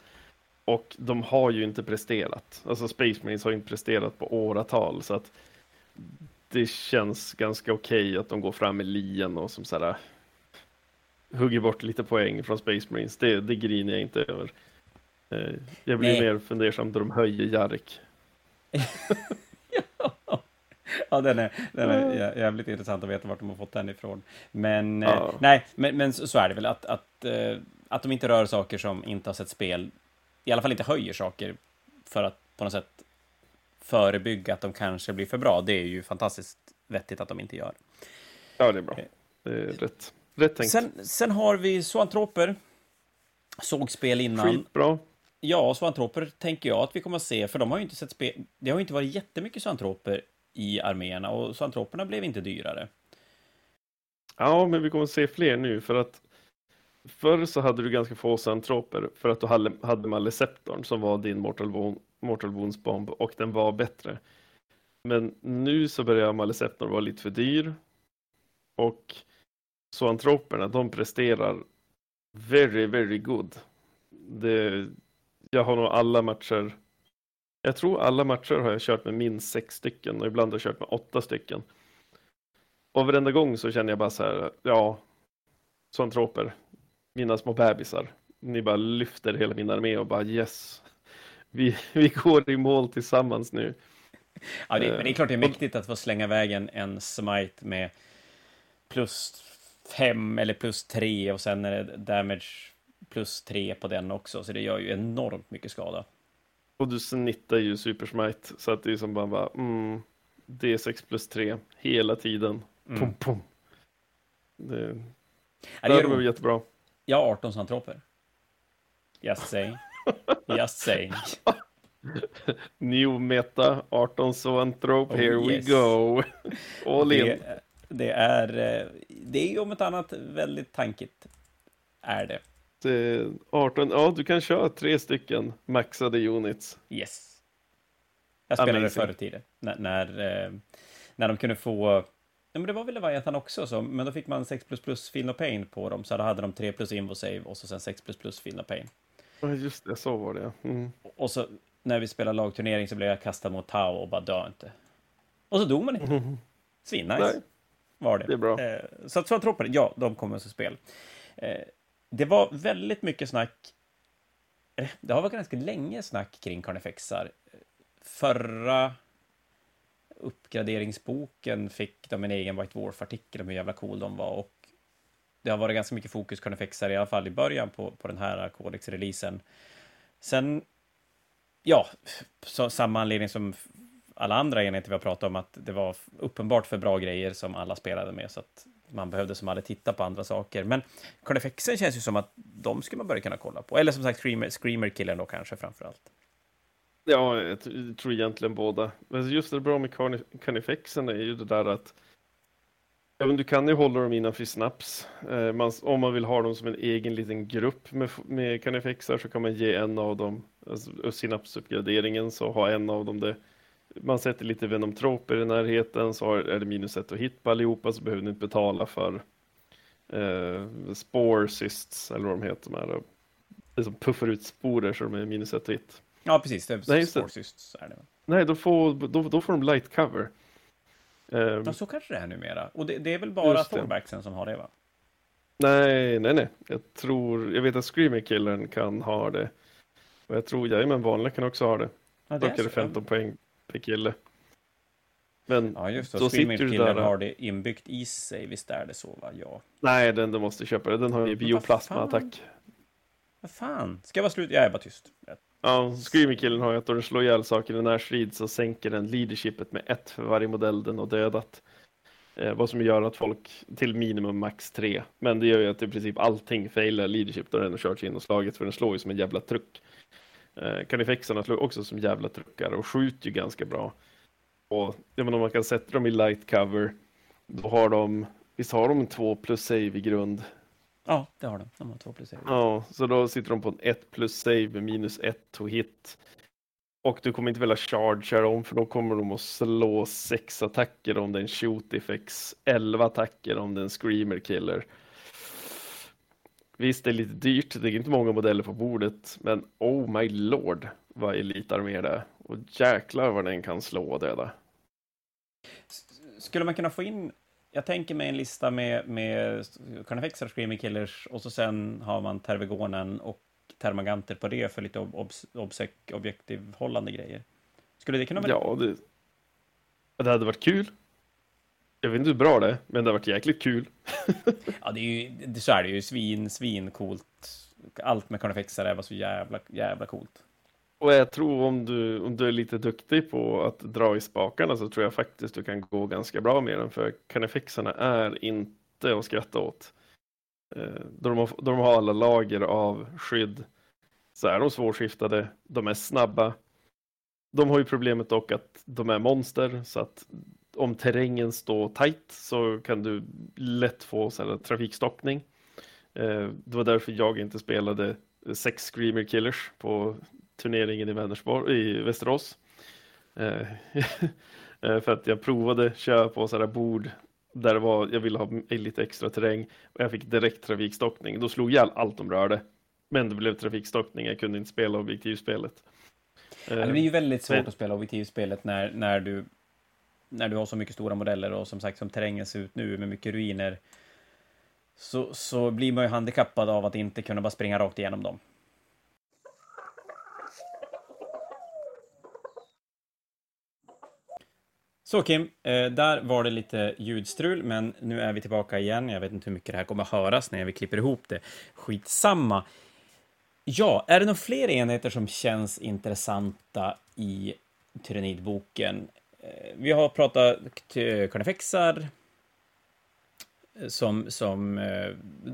Och de har ju inte presterat. Alltså Space Marines har inte presterat på åratal. Så att det känns ganska okej okay att de går fram med lien och som sådär hugger bort lite poäng från Space Marines. Det, det griner jag inte över. Eh, jag blir Nej. mer fundersam då de höjer Jarek. ja, den är, den är jävligt intressant att veta vart de har fått den ifrån. Men, eh, ja. nej, men, men så är det väl att, att, eh, att de inte rör saker som inte har sett spel, i alla fall inte höjer saker för att på något sätt förebygga att de kanske blir för bra. Det är ju fantastiskt vettigt att de inte gör. Ja, det är bra. Det är rätt, rätt tänkt. Sen, sen har vi Zoantroper. Såg spel innan. Skitbra. Ja, svantroper tänker jag att vi kommer att se, för de har ju inte sett spel. Det har ju inte varit jättemycket svantroper i arméerna och svantroperna blev inte dyrare. Ja, men vi kommer att se fler nu för att förr så hade du ganska få svantroper för att du hade man Leceptorn som var din Mortal, Mortal Wounds bomb och den var bättre. Men nu så börjar maliceptorn vara lite för dyr och zoantroperna de presterar very, very good. Det, jag har nog alla matcher. Jag tror alla matcher har jag kört med minst sex stycken och ibland har jag kört med åtta stycken. Och varenda gång så känner jag bara så här, ja, zoantroper, mina små bebisar. Ni bara lyfter hela min armé och bara yes, vi, vi går i mål tillsammans nu. Ja, det, men det är klart det är mäktigt att få slänga iväg en, en smite med plus fem eller plus tre och sen är det damage plus tre på den också, så det gör ju enormt mycket skada. Och du snittar ju supersmite, så att det är som bara, bara mm, D6 plus 3 hela tiden. Mm. Pum, pum. Det, ja, det, det var jättebra. Jag har 18 santroper. Just saying. Just saying. New meta, 18 zoantrop, oh, here yes. we go. All in. Det, det, är, eh, det är ju om ett annat väldigt tankigt. Är det. Det 18, ja du kan köra tre stycken maxade units. Yes. Jag spelade Amazing. förr i tiden. När, när, eh, när de kunde få Ja, men det var väl Leviathan också, så, men då fick man 6 plus plus Feel No Pain på dem, så då hade de 3 plus Invo Save och så sen 6 plus plus Feel No Pain. Ja, just det, så var det. Mm. Och så när vi spelade lagturnering så blev jag kastad mot Tau och bara dö inte. Och så dog man inte. Mm. Svinnice. Var det. Det är bra. Eh, så att Zoantroper, ja, de kommer att spel. Eh, det var väldigt mycket snack. Eh, det har varit ganska länge snack kring Carnifexar. Förra uppgraderingsboken fick de en egen White Dwarf-artikel om hur jävla cool de var och det har varit ganska mycket fokus Carnifexar i alla fall i början på, på den här Codex-releasen. Sen, ja, så, samma anledning som alla andra enheter vi har pratat om, att det var uppenbart för bra grejer som alla spelade med, så att man behövde som aldrig titta på andra saker. Men Carnifexen känns ju som att de skulle man börja kunna kolla på. Eller som sagt, Screamer, Screamer-killen då kanske framför allt. Ja, jag tror egentligen båda. Men just det bra med Carnifexen är ju det där att Ja, men du kan ju hålla dem innanför snaps. Eh, man, om man vill ha dem som en egen liten grupp med, med Canifexar så kan man ge en av dem alltså, synapsuppgraderingen så har en av dem det. Man sätter lite venomtroper i närheten så är det minus ett att hit på allihopa så behöver ni inte betala för eh, spore cysts eller vad de heter. De här, det som puffar ut sporer så de är minus ett hit. Ja, precis. Det är Nej, spore cysts är det. Nej, då får, då, då får de light cover. Um, ja, så kanske det är numera. Och det, det är väl bara Thorbacksen som har det, va? Nej, nej, nej. Jag tror, jag vet att Screamer Killern kan ha det. Och jag tror, jajamän, vanliga kan också ha det. Ja, det Dock är det 15 poäng kille. Men ja, just det. Då Screamer Killern har det inbyggt i sig, visst är det så, va? Ja. Nej, den du måste köpa det. Den har ju bioplasma-attack. Vad fan? Ska jag vara slut? Jag är bara tyst. Ja, Screaming-killen har ju att då du slår ihjäl saker i närstrid så sänker den leadershipet med ett för varje modell den har dödat. Eh, vad som gör att folk till minimum max tre. Men det gör ju att i princip allting failar leadership då den har kört sig in och slagit för den slår ju som en jävla truck. Eh, Carnifexarna slår också som jävla truckar och skjuter ju ganska bra. Och jag menar, om man kan sätta dem i light cover, då har de, visst har de en 2 plus save i grund Ja, det har de. De har två plus save. Ja, så då sitter de på en 1 plus save minus 1 to hit. Och du kommer inte vilja chargea dem för då kommer de att slå 6 attacker om det är en shoot effects, 11 attacker om det är en screamer killer. Visst, det är lite dyrt, det är inte många modeller på bordet, men oh my lord vad elitarmé det är. Och jäklar vad den kan slå och döda. skulle man kunna få in jag tänker mig en lista med, med Carnifexar, Screaming Killers och så sen har man Tervegonen och Termaganter på det för lite ob obs obsek objektivhållande grejer. Skulle det kunna vara... Ja, det, det hade varit kul. Jag vet inte hur bra det är, men det har varit jäkligt kul. ja, det är ju, så är det ju. Svin, svin coolt. Allt med Carnifexar var så jävla, jävla coolt. Och jag tror om du, om du är lite duktig på att dra i spakarna så tror jag faktiskt du kan gå ganska bra med den för Carnifexarna är inte att skratta åt. Eh, då de, har, då de har alla lager av skydd så är de svårskiftade, de är snabba. De har ju problemet dock att de är monster så att om terrängen står tight så kan du lätt få så här, trafikstockning. Eh, det var därför jag inte spelade sex Screamer Killers på turneringen i, Vänersborg, i Västerås. Eh, eh, för att jag provade köra på sådana bord där det var, jag ville ha lite extra terräng och jag fick direkt trafikstockning. Då slog jag allt de rörde. Men det blev trafikstockning, jag kunde inte spela objektivspelet. det blir ju väldigt svårt men... att spela objektivspelet när, när, du, när du har så mycket stora modeller och som sagt som terrängen ser ut nu med mycket ruiner så, så blir man ju handikappad av att inte kunna bara springa rakt igenom dem. Så Kim, eh, där var det lite ljudstrul, men nu är vi tillbaka igen. Jag vet inte hur mycket det här kommer att höras när vi klipper ihop det. Skitsamma. Ja, är det några fler enheter som känns intressanta i Tyranidboken? Vi har pratat Carnifexar, som, som eh,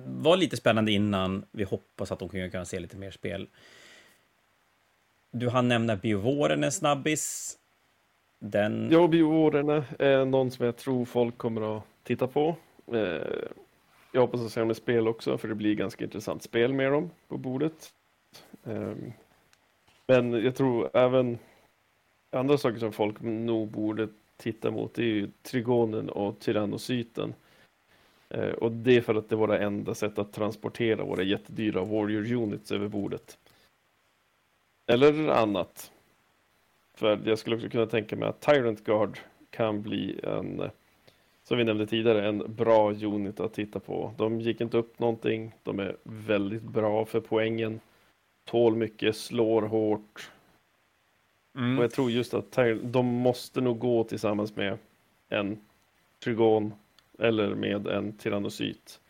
var lite spännande innan. Vi hoppas att de kan kunna se lite mer spel. Du hann nämna biovåren en snabbis. Den... Ja, biovåren är någon som jag tror folk kommer att titta på. Eh, jag hoppas att se om det spel också, för det blir ganska intressant spel med dem på bordet. Eh, men jag tror även andra saker som folk nog borde titta mot är ju Trigonen och Tyrannocyten. Eh, och det är för att det är våra enda sätt att transportera våra jättedyra Warrior Units över bordet. Eller annat. För jag skulle också kunna tänka mig att Tyrant Guard kan bli en, som vi nämnde tidigare, en bra unit att titta på. De gick inte upp någonting, de är väldigt bra för poängen, tål mycket, slår hårt. Mm. Och jag tror just att de måste nog gå tillsammans med en Trigon eller med en Tyrannocyt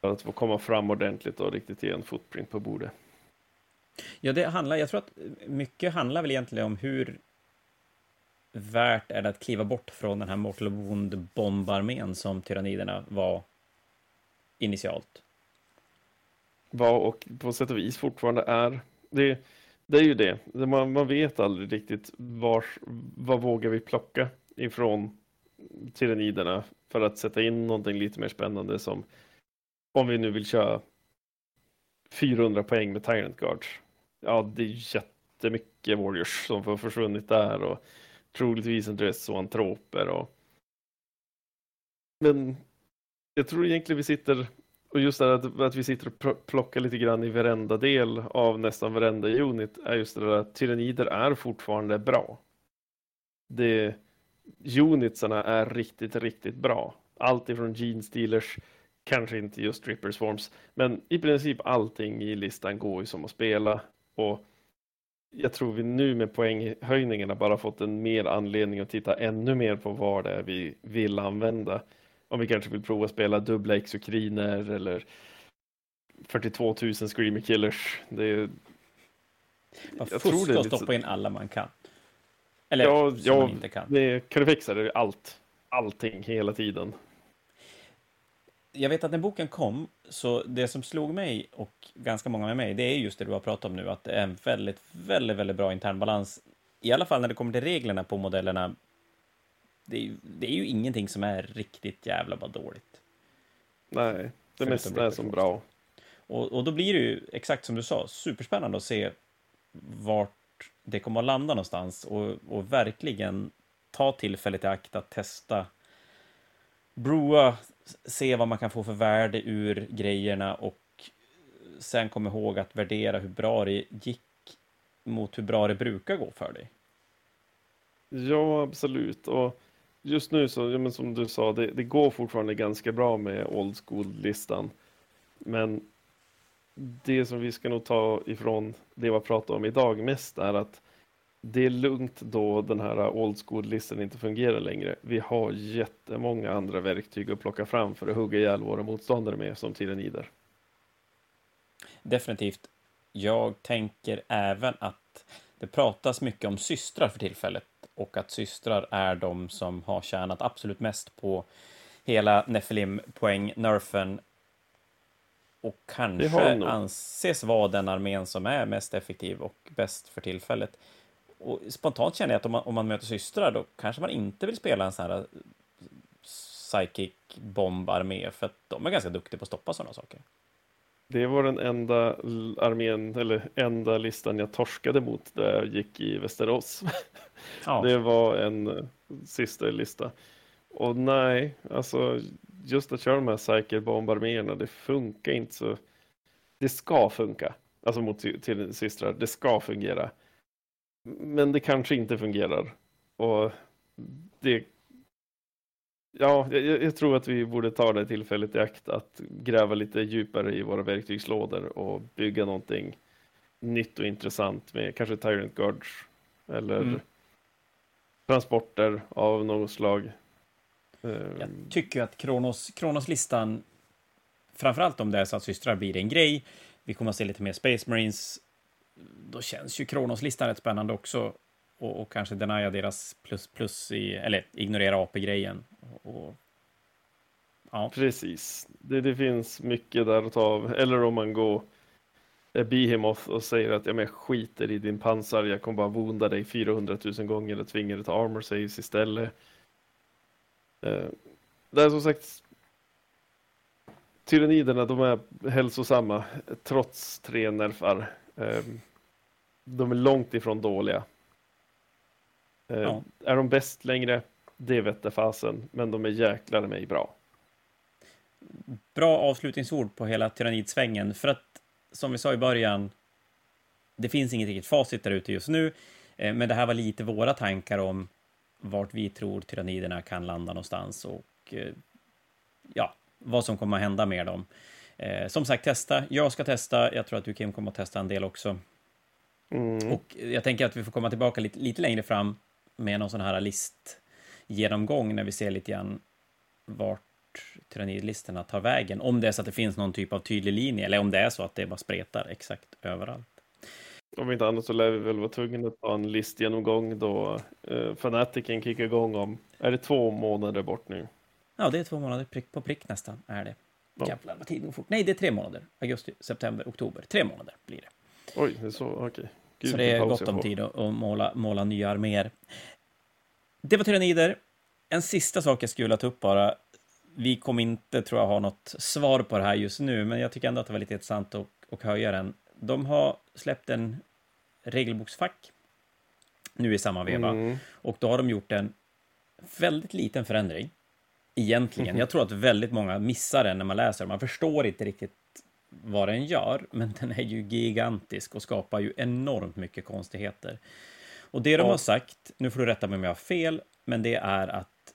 för att få komma fram ordentligt och riktigt ge en footprint på bordet. Ja, det handlar, jag tror att mycket handlar väl egentligen om hur värt är det att kliva bort från den här Mortal Wound-bombarmén som tyranniderna var initialt. Var och på sätt och vis fortfarande är. Det, det är ju det. Man, man vet aldrig riktigt var, vad vågar vi plocka ifrån tyranniderna för att sätta in någonting lite mer spännande som om vi nu vill köra 400 poäng med Tyrant Guards ja, det är jättemycket Warriors som har försvunnit där och troligtvis en dress och antroper och men jag tror egentligen vi sitter och just det att, att vi sitter och plockar lite grann i varenda del av nästan varenda unit är just det där att tyrannider är fortfarande bra. Det, unitsarna är riktigt, riktigt bra. Allt ifrån Gene Stealers, kanske inte just Ripper Swarms, men i princip allting i listan går ju som att spela. Och jag tror vi nu med poänghöjningarna bara fått en mer anledning att titta ännu mer på vad det är vi vill använda. Om vi kanske vill prova spela dubbla exokriner eller 42 000 screamer killers. Det är... Man jag tror det är stoppa så... in alla man kan. Eller ja, som ja, man inte kan. Det kan du fixa det allt. Allting hela tiden jag vet att när boken kom, så det som slog mig och ganska många med mig, det är just det du har pratat om nu, att det är en väldigt, väldigt, väldigt bra intern balans. I alla fall när det kommer till reglerna på modellerna. Det är, det är ju ingenting som är riktigt jävla bara dåligt. Nej, det mesta är som bra. Och, och då blir det ju, exakt som du sa, superspännande att se vart det kommer att landa någonstans och, och verkligen ta tillfället i akt att testa broa se vad man kan få för värde ur grejerna och sen komma ihåg att värdera hur bra det gick mot hur bra det brukar gå för dig. Ja, absolut. Och just nu så, ja, men som du sa, det, det går fortfarande ganska bra med old school-listan. Men det som vi ska nog ta ifrån det vi pratar om idag mest är att det är lugnt då den här old school-listan inte fungerar längre. Vi har jättemånga andra verktyg att plocka fram för att hugga ihjäl våra motståndare med som tiden lider. Definitivt. Jag tänker även att det pratas mycket om systrar för tillfället och att systrar är de som har tjänat absolut mest på hela Nefilim-poäng-nerfen och kanske anses vara den armén som är mest effektiv och bäst för tillfället. Och spontant känner jag att om man, om man möter systrar då kanske man inte vill spela en sån här psychic bomb-armé för att de är ganska duktiga på att stoppa sådana saker. Det var den enda armén, eller enda listan jag torskade mot där jag gick i Västerås. Ja. Det var en uh, sista lista. Och nej, alltså just att köra de här säker bombarméerna, det funkar inte så. Det ska funka, alltså mot till systrar, det ska fungera. Men det kanske inte fungerar. Och det Ja, jag, jag, tror att vi borde ta det tillfället i akt att gräva lite djupare i våra verktygslådor och bygga någonting nytt och intressant med kanske Tyrant Guards eller mm. transporter av något slag. Jag ehm. tycker att Kronos, Kronos-listan, framförallt om det är så att systrar blir en grej, vi kommer att se lite mer Space Marines, då känns ju Kronos-listan rätt spännande också och, och kanske denia deras plus plus i, eller ignorera AP-grejen. Och, ja. Precis, det, det finns mycket där att ta av. Eller om man går eh, Behemoth och säger att jag skiter i din pansar, jag kommer bara vonda dig 400 000 gånger och tvinga dig till armor saves istället. Eh, det är som sagt Tyranniderna, de är hälsosamma trots tre nerfar. Eh, de är långt ifrån dåliga. Eh, ja. Är de bäst längre? Det vette fasen, men de är jäklar mig bra. Bra avslutningsord på hela tyrannidsvängen, för att som vi sa i början, det finns inget riktigt facit där ute just nu, eh, men det här var lite våra tankar om vart vi tror tyranniderna kan landa någonstans och eh, ja, vad som kommer att hända med dem. Som sagt, testa. Jag ska testa. Jag tror att du Kim kommer att testa en del också. Mm. Och jag tänker att vi får komma tillbaka lite, lite längre fram med någon sån här listgenomgång när vi ser lite grann vart tyrannidlistorna tar vägen. Om det är så att det finns någon typ av tydlig linje eller om det är så att det bara spretar exakt överallt. Om inte annat så lär vi väl vara tvungna att ta en listgenomgång då eh, Fanaticen kickar igång om, är det två månader bort nu? Ja, det är två månader prick på prick nästan, är det. Ja. Jävlar vad tiden går fort. Nej, det är tre månader. Augusti, september, oktober. Tre månader blir det. Oj, det är så, okej. Okay. Gud, så det är gott om tid att, att måla, måla nya arméer. Det var tyrannider. En sista sak jag skulle ta upp bara. Vi kommer inte, tror jag, ha något svar på det här just nu, men jag tycker ändå att det var lite intressant att, att höja den. De har släppt en regelboksfack nu i samma veva mm. och då har de gjort en väldigt liten förändring. Egentligen. Jag tror att väldigt många missar den när man läser. Man förstår inte riktigt vad den gör, men den är ju gigantisk och skapar ju enormt mycket konstigheter. Och det de har sagt, nu får du rätta mig om jag har fel, men det är att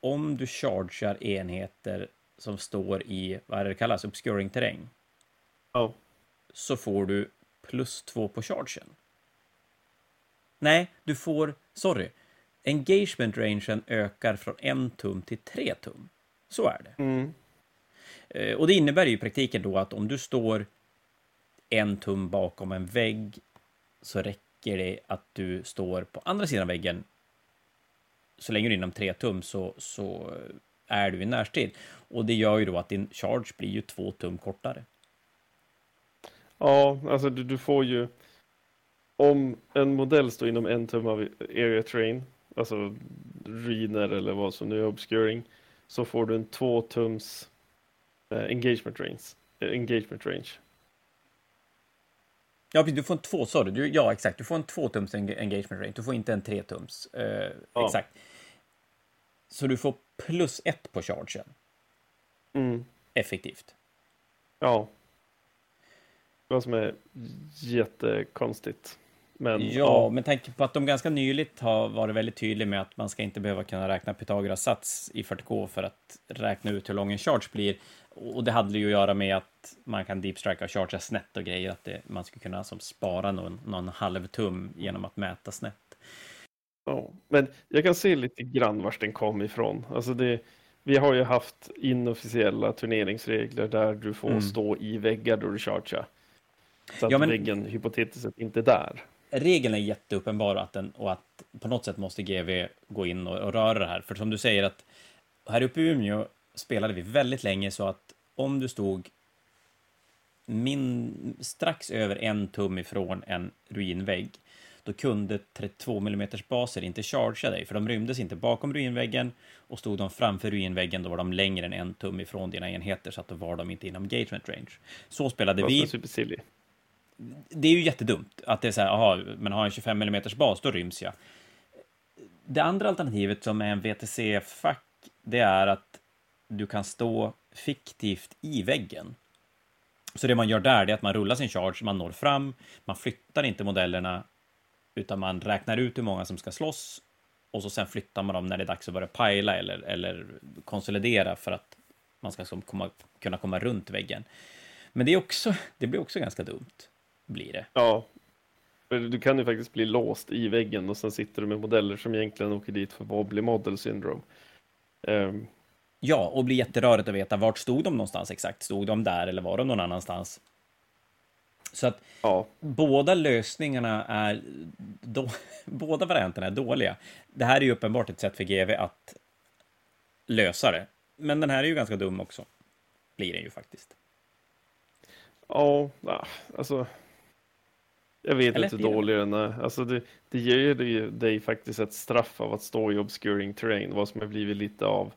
om du chargear enheter som står i, vad är det kallas, obscuring terräng, ja. så får du plus två på chargen. Nej, du får, sorry, engagement rangen ökar från en tum till tre tum. Så är det. Mm. Eh, och det innebär ju i praktiken då att om du står en tum bakom en vägg så räcker det att du står på andra sidan väggen. Så länge du är inom tre tum så, så är du i närstrid. Och det gör ju då att din charge blir ju två tum kortare. Ja, alltså du, du får ju om en modell står inom en tum av area train, alltså Reader eller vad som nu är obscuring, så får du en två tums engagement range. Eh, engagement range. Ja, du får en två, sorry. Du, ja, exakt. Du får en två tums engagement range. Du får inte en tre tums. Uh, ja. Exakt. Så du får plus ett på chargen. Mm. Effektivt. Ja. Vad som är jättekonstigt. Men, ja, ja, med tanke på att de ganska nyligt har varit väldigt tydliga med att man ska inte behöva kunna räkna Pythagoras sats i 40K för att räkna ut hur lång en charge blir. Och det hade ju att göra med att man kan deepstrika och chargea snett och grejer, att det, man skulle kunna som, spara någon, någon halv tum genom att mäta snett. Ja, men jag kan se lite grann vart den kom ifrån. Alltså det, vi har ju haft inofficiella turneringsregler där du får mm. stå i väggar då du chargear. Så att ja, men... väggen hypotetiskt sett inte är där. Regeln är jätteuppenbar att den, och att på något sätt måste GV gå in och, och röra det här. För som du säger att här uppe i Umeå spelade vi väldigt länge så att om du stod min, strax över en tum ifrån en ruinvägg, då kunde 32 mm baser inte chargea dig, för de rymdes inte bakom ruinväggen och stod de framför ruinväggen, då var de längre än en tum ifrån dina enheter, så att då var de inte inom engagement range. Så spelade vi. Det är ju jättedumt att det är så här, aha, men har en 25 mm bas, då ryms jag. Det andra alternativet som är en VTC-fack, det är att du kan stå fiktivt i väggen. Så det man gör där är att man rullar sin charge, man når fram, man flyttar inte modellerna, utan man räknar ut hur många som ska slåss och så sen flyttar man dem när det är dags att börja pajla eller, eller konsolidera för att man ska komma, kunna komma runt väggen. Men det, är också, det blir också ganska dumt, blir det. Ja, du kan ju faktiskt bli låst i väggen och sen sitter du med modeller som egentligen åker dit för wobbly model syndrome. Um, Ja, och blir jätterörigt att veta vart stod de någonstans exakt. Stod de där eller var de någon annanstans? Så att ja. båda lösningarna är... Då, båda varianterna är dåliga. Det här är ju uppenbart ett sätt för GV att lösa det. Men den här är ju ganska dum också. Blir den ju faktiskt. Ja, alltså... Jag vet inte hur dålig den är. Alltså det, det ger ju dig faktiskt ett straff av att stå i obscuring terrain, vad som har blivit lite av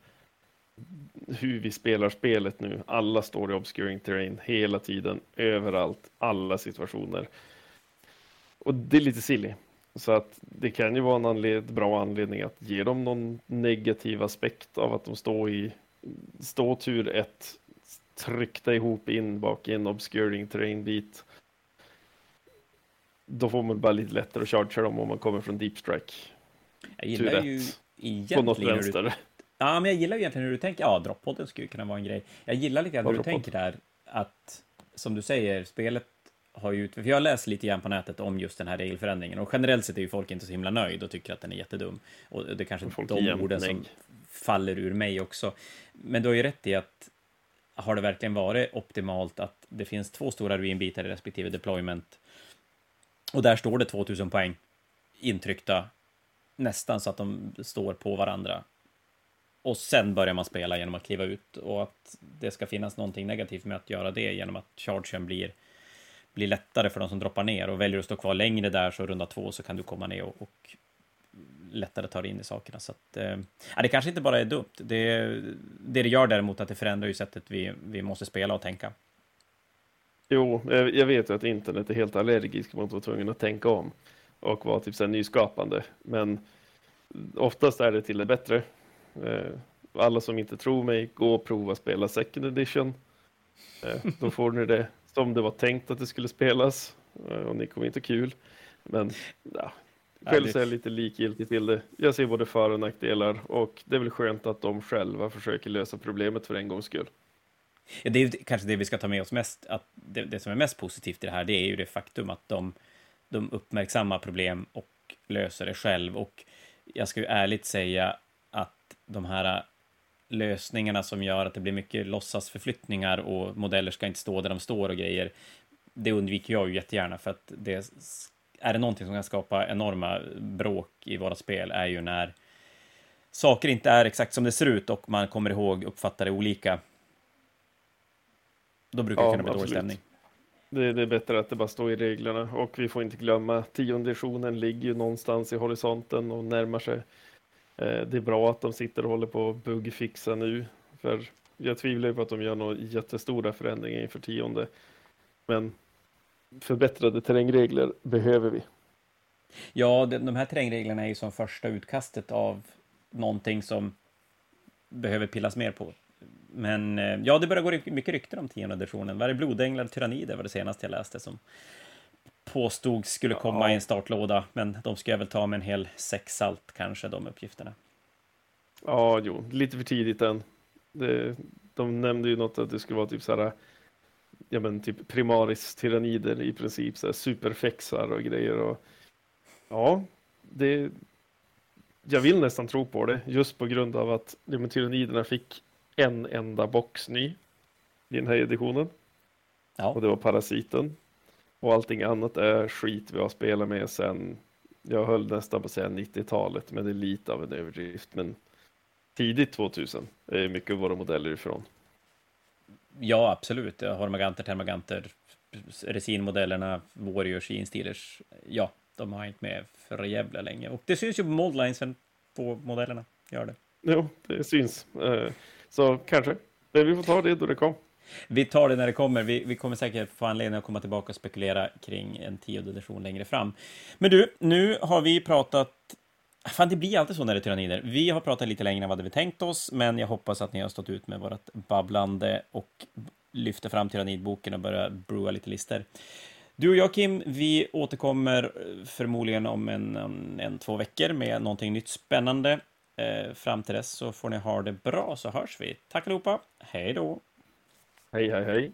hur vi spelar spelet nu. Alla står i obscuring terrain hela tiden, överallt, alla situationer. Och det är lite silly. Så att det kan ju vara en anled bra anledning att ge dem någon negativ aspekt av att de står i stå tur ett, tryckta ihop in bak i en obscuring terrain bit. Då får man bara lite lättare att chargea dem om man kommer från deep strike. Jag gillar ju egentligen på något vänster. Ja, men jag gillar ju egentligen hur du tänker. Ja, droppodden skulle kunna vara en grej. Jag gillar lite grann hur du tänker där, att som du säger, spelet har ju... För jag läst lite grann på nätet om just den här regelförändringen och generellt sett är ju folk inte så himla nöjd och tycker att den är jättedum. Och det är kanske folk de orden som faller ur mig också. Men du har ju rätt i att har det verkligen varit optimalt att det finns två stora ruinbitar i respektive deployment och där står det 2000 poäng intryckta nästan så att de står på varandra och sen börjar man spela genom att kliva ut och att det ska finnas någonting negativt med att göra det genom att chargen blir, blir lättare för de som droppar ner och väljer att stå kvar längre där så runda två så kan du komma ner och, och lättare ta dig in i sakerna. Så att, eh, det kanske inte bara är dumt. Det, det det gör däremot att det förändrar ju sättet vi, vi måste spela och tänka. Jo, jag vet ju att internet är helt allergisk mot att vara tvungen att tänka om och vara typ så nyskapande. Men oftast är det till det bättre Eh, alla som inte tror mig, gå och prova spela second edition. Eh, då får ni det som det var tänkt att det skulle spelas eh, och ni kommer inte kul. Men ja, själv så är jag lite likgiltig till det. Jag ser både för och nackdelar och det är väl skönt att de själva försöker lösa problemet för en gångs skull. Ja, det är kanske det vi ska ta med oss mest, att det, det, som är mest positivt i det här, det är ju det faktum att de, de uppmärksammar problem och löser det själv. Och jag ska ju ärligt säga att de här lösningarna som gör att det blir mycket låtsasförflyttningar och modeller ska inte stå där de står och grejer. Det undviker jag ju jättegärna för att det är det någonting som kan skapa enorma bråk i våra spel är ju när saker inte är exakt som det ser ut och man kommer ihåg uppfattar det olika. Då brukar det kunna bli dålig stämning. Det, det, är bättre att det bara står i reglerna och vi får inte glömma tionde editionen ligger ju någonstans i horisonten och närmar sig Eh, det är bra att de sitter och håller på att bugfixa nu, för jag tvivlar på att de gör några jättestora förändringar inför tionde. Men förbättrade terrängregler behöver vi. Ja, de här terrängreglerna är ju som första utkastet av någonting som behöver pillas mer på. Men eh, ja, det börjar gå mycket rykten om tionde editionen. Var det blodänglar tyrannider var det senaste jag läste som påstods skulle komma ja. i en startlåda. Men de ska jag väl ta med en hel sexsalt kanske, de uppgifterna. Ja, jo, lite för tidigt än. Det, de nämnde ju något att det skulle vara typ så här, ja men typ primaris tyrannider i princip, så här superfexar och grejer och ja, det, jag vill nästan tro på det just på grund av att ja, men tyranniderna fick en enda box ny i den här editionen. Ja. Och det var parasiten. Och allting annat är skit vi har spelat med sen, jag höll nästan på att säga 90-talet, men det är lite av en överdrift. Men tidigt 2000 är mycket våra modeller ifrån. Ja, absolut. Hormaganter, Termaganter, resinmodellerna, Warriors, Steelers. Ja, de har hängt med för jävla länge. Och det syns ju på moldlinesen på modellerna. Gör det. Jo, det syns. Så kanske. Men vi får ta det då det kommer. Vi tar det när det kommer. Vi, vi kommer säkert få anledning att komma tillbaka och spekulera kring en tionde edition längre fram. Men du, nu har vi pratat Fan, det blir alltid så när det är tyrannider. Vi har pratat lite längre än vad vi tänkt oss, men jag hoppas att ni har stått ut med vårt babblande och lyfter fram tyrannidboken och börjar brua lite lister. Du och jag, Kim, vi återkommer förmodligen om en, en, en två veckor med någonting nytt spännande. Eh, fram till dess så får ni ha det bra, så hörs vi. Tack allihopa. Hej då! Hej, hej, hej!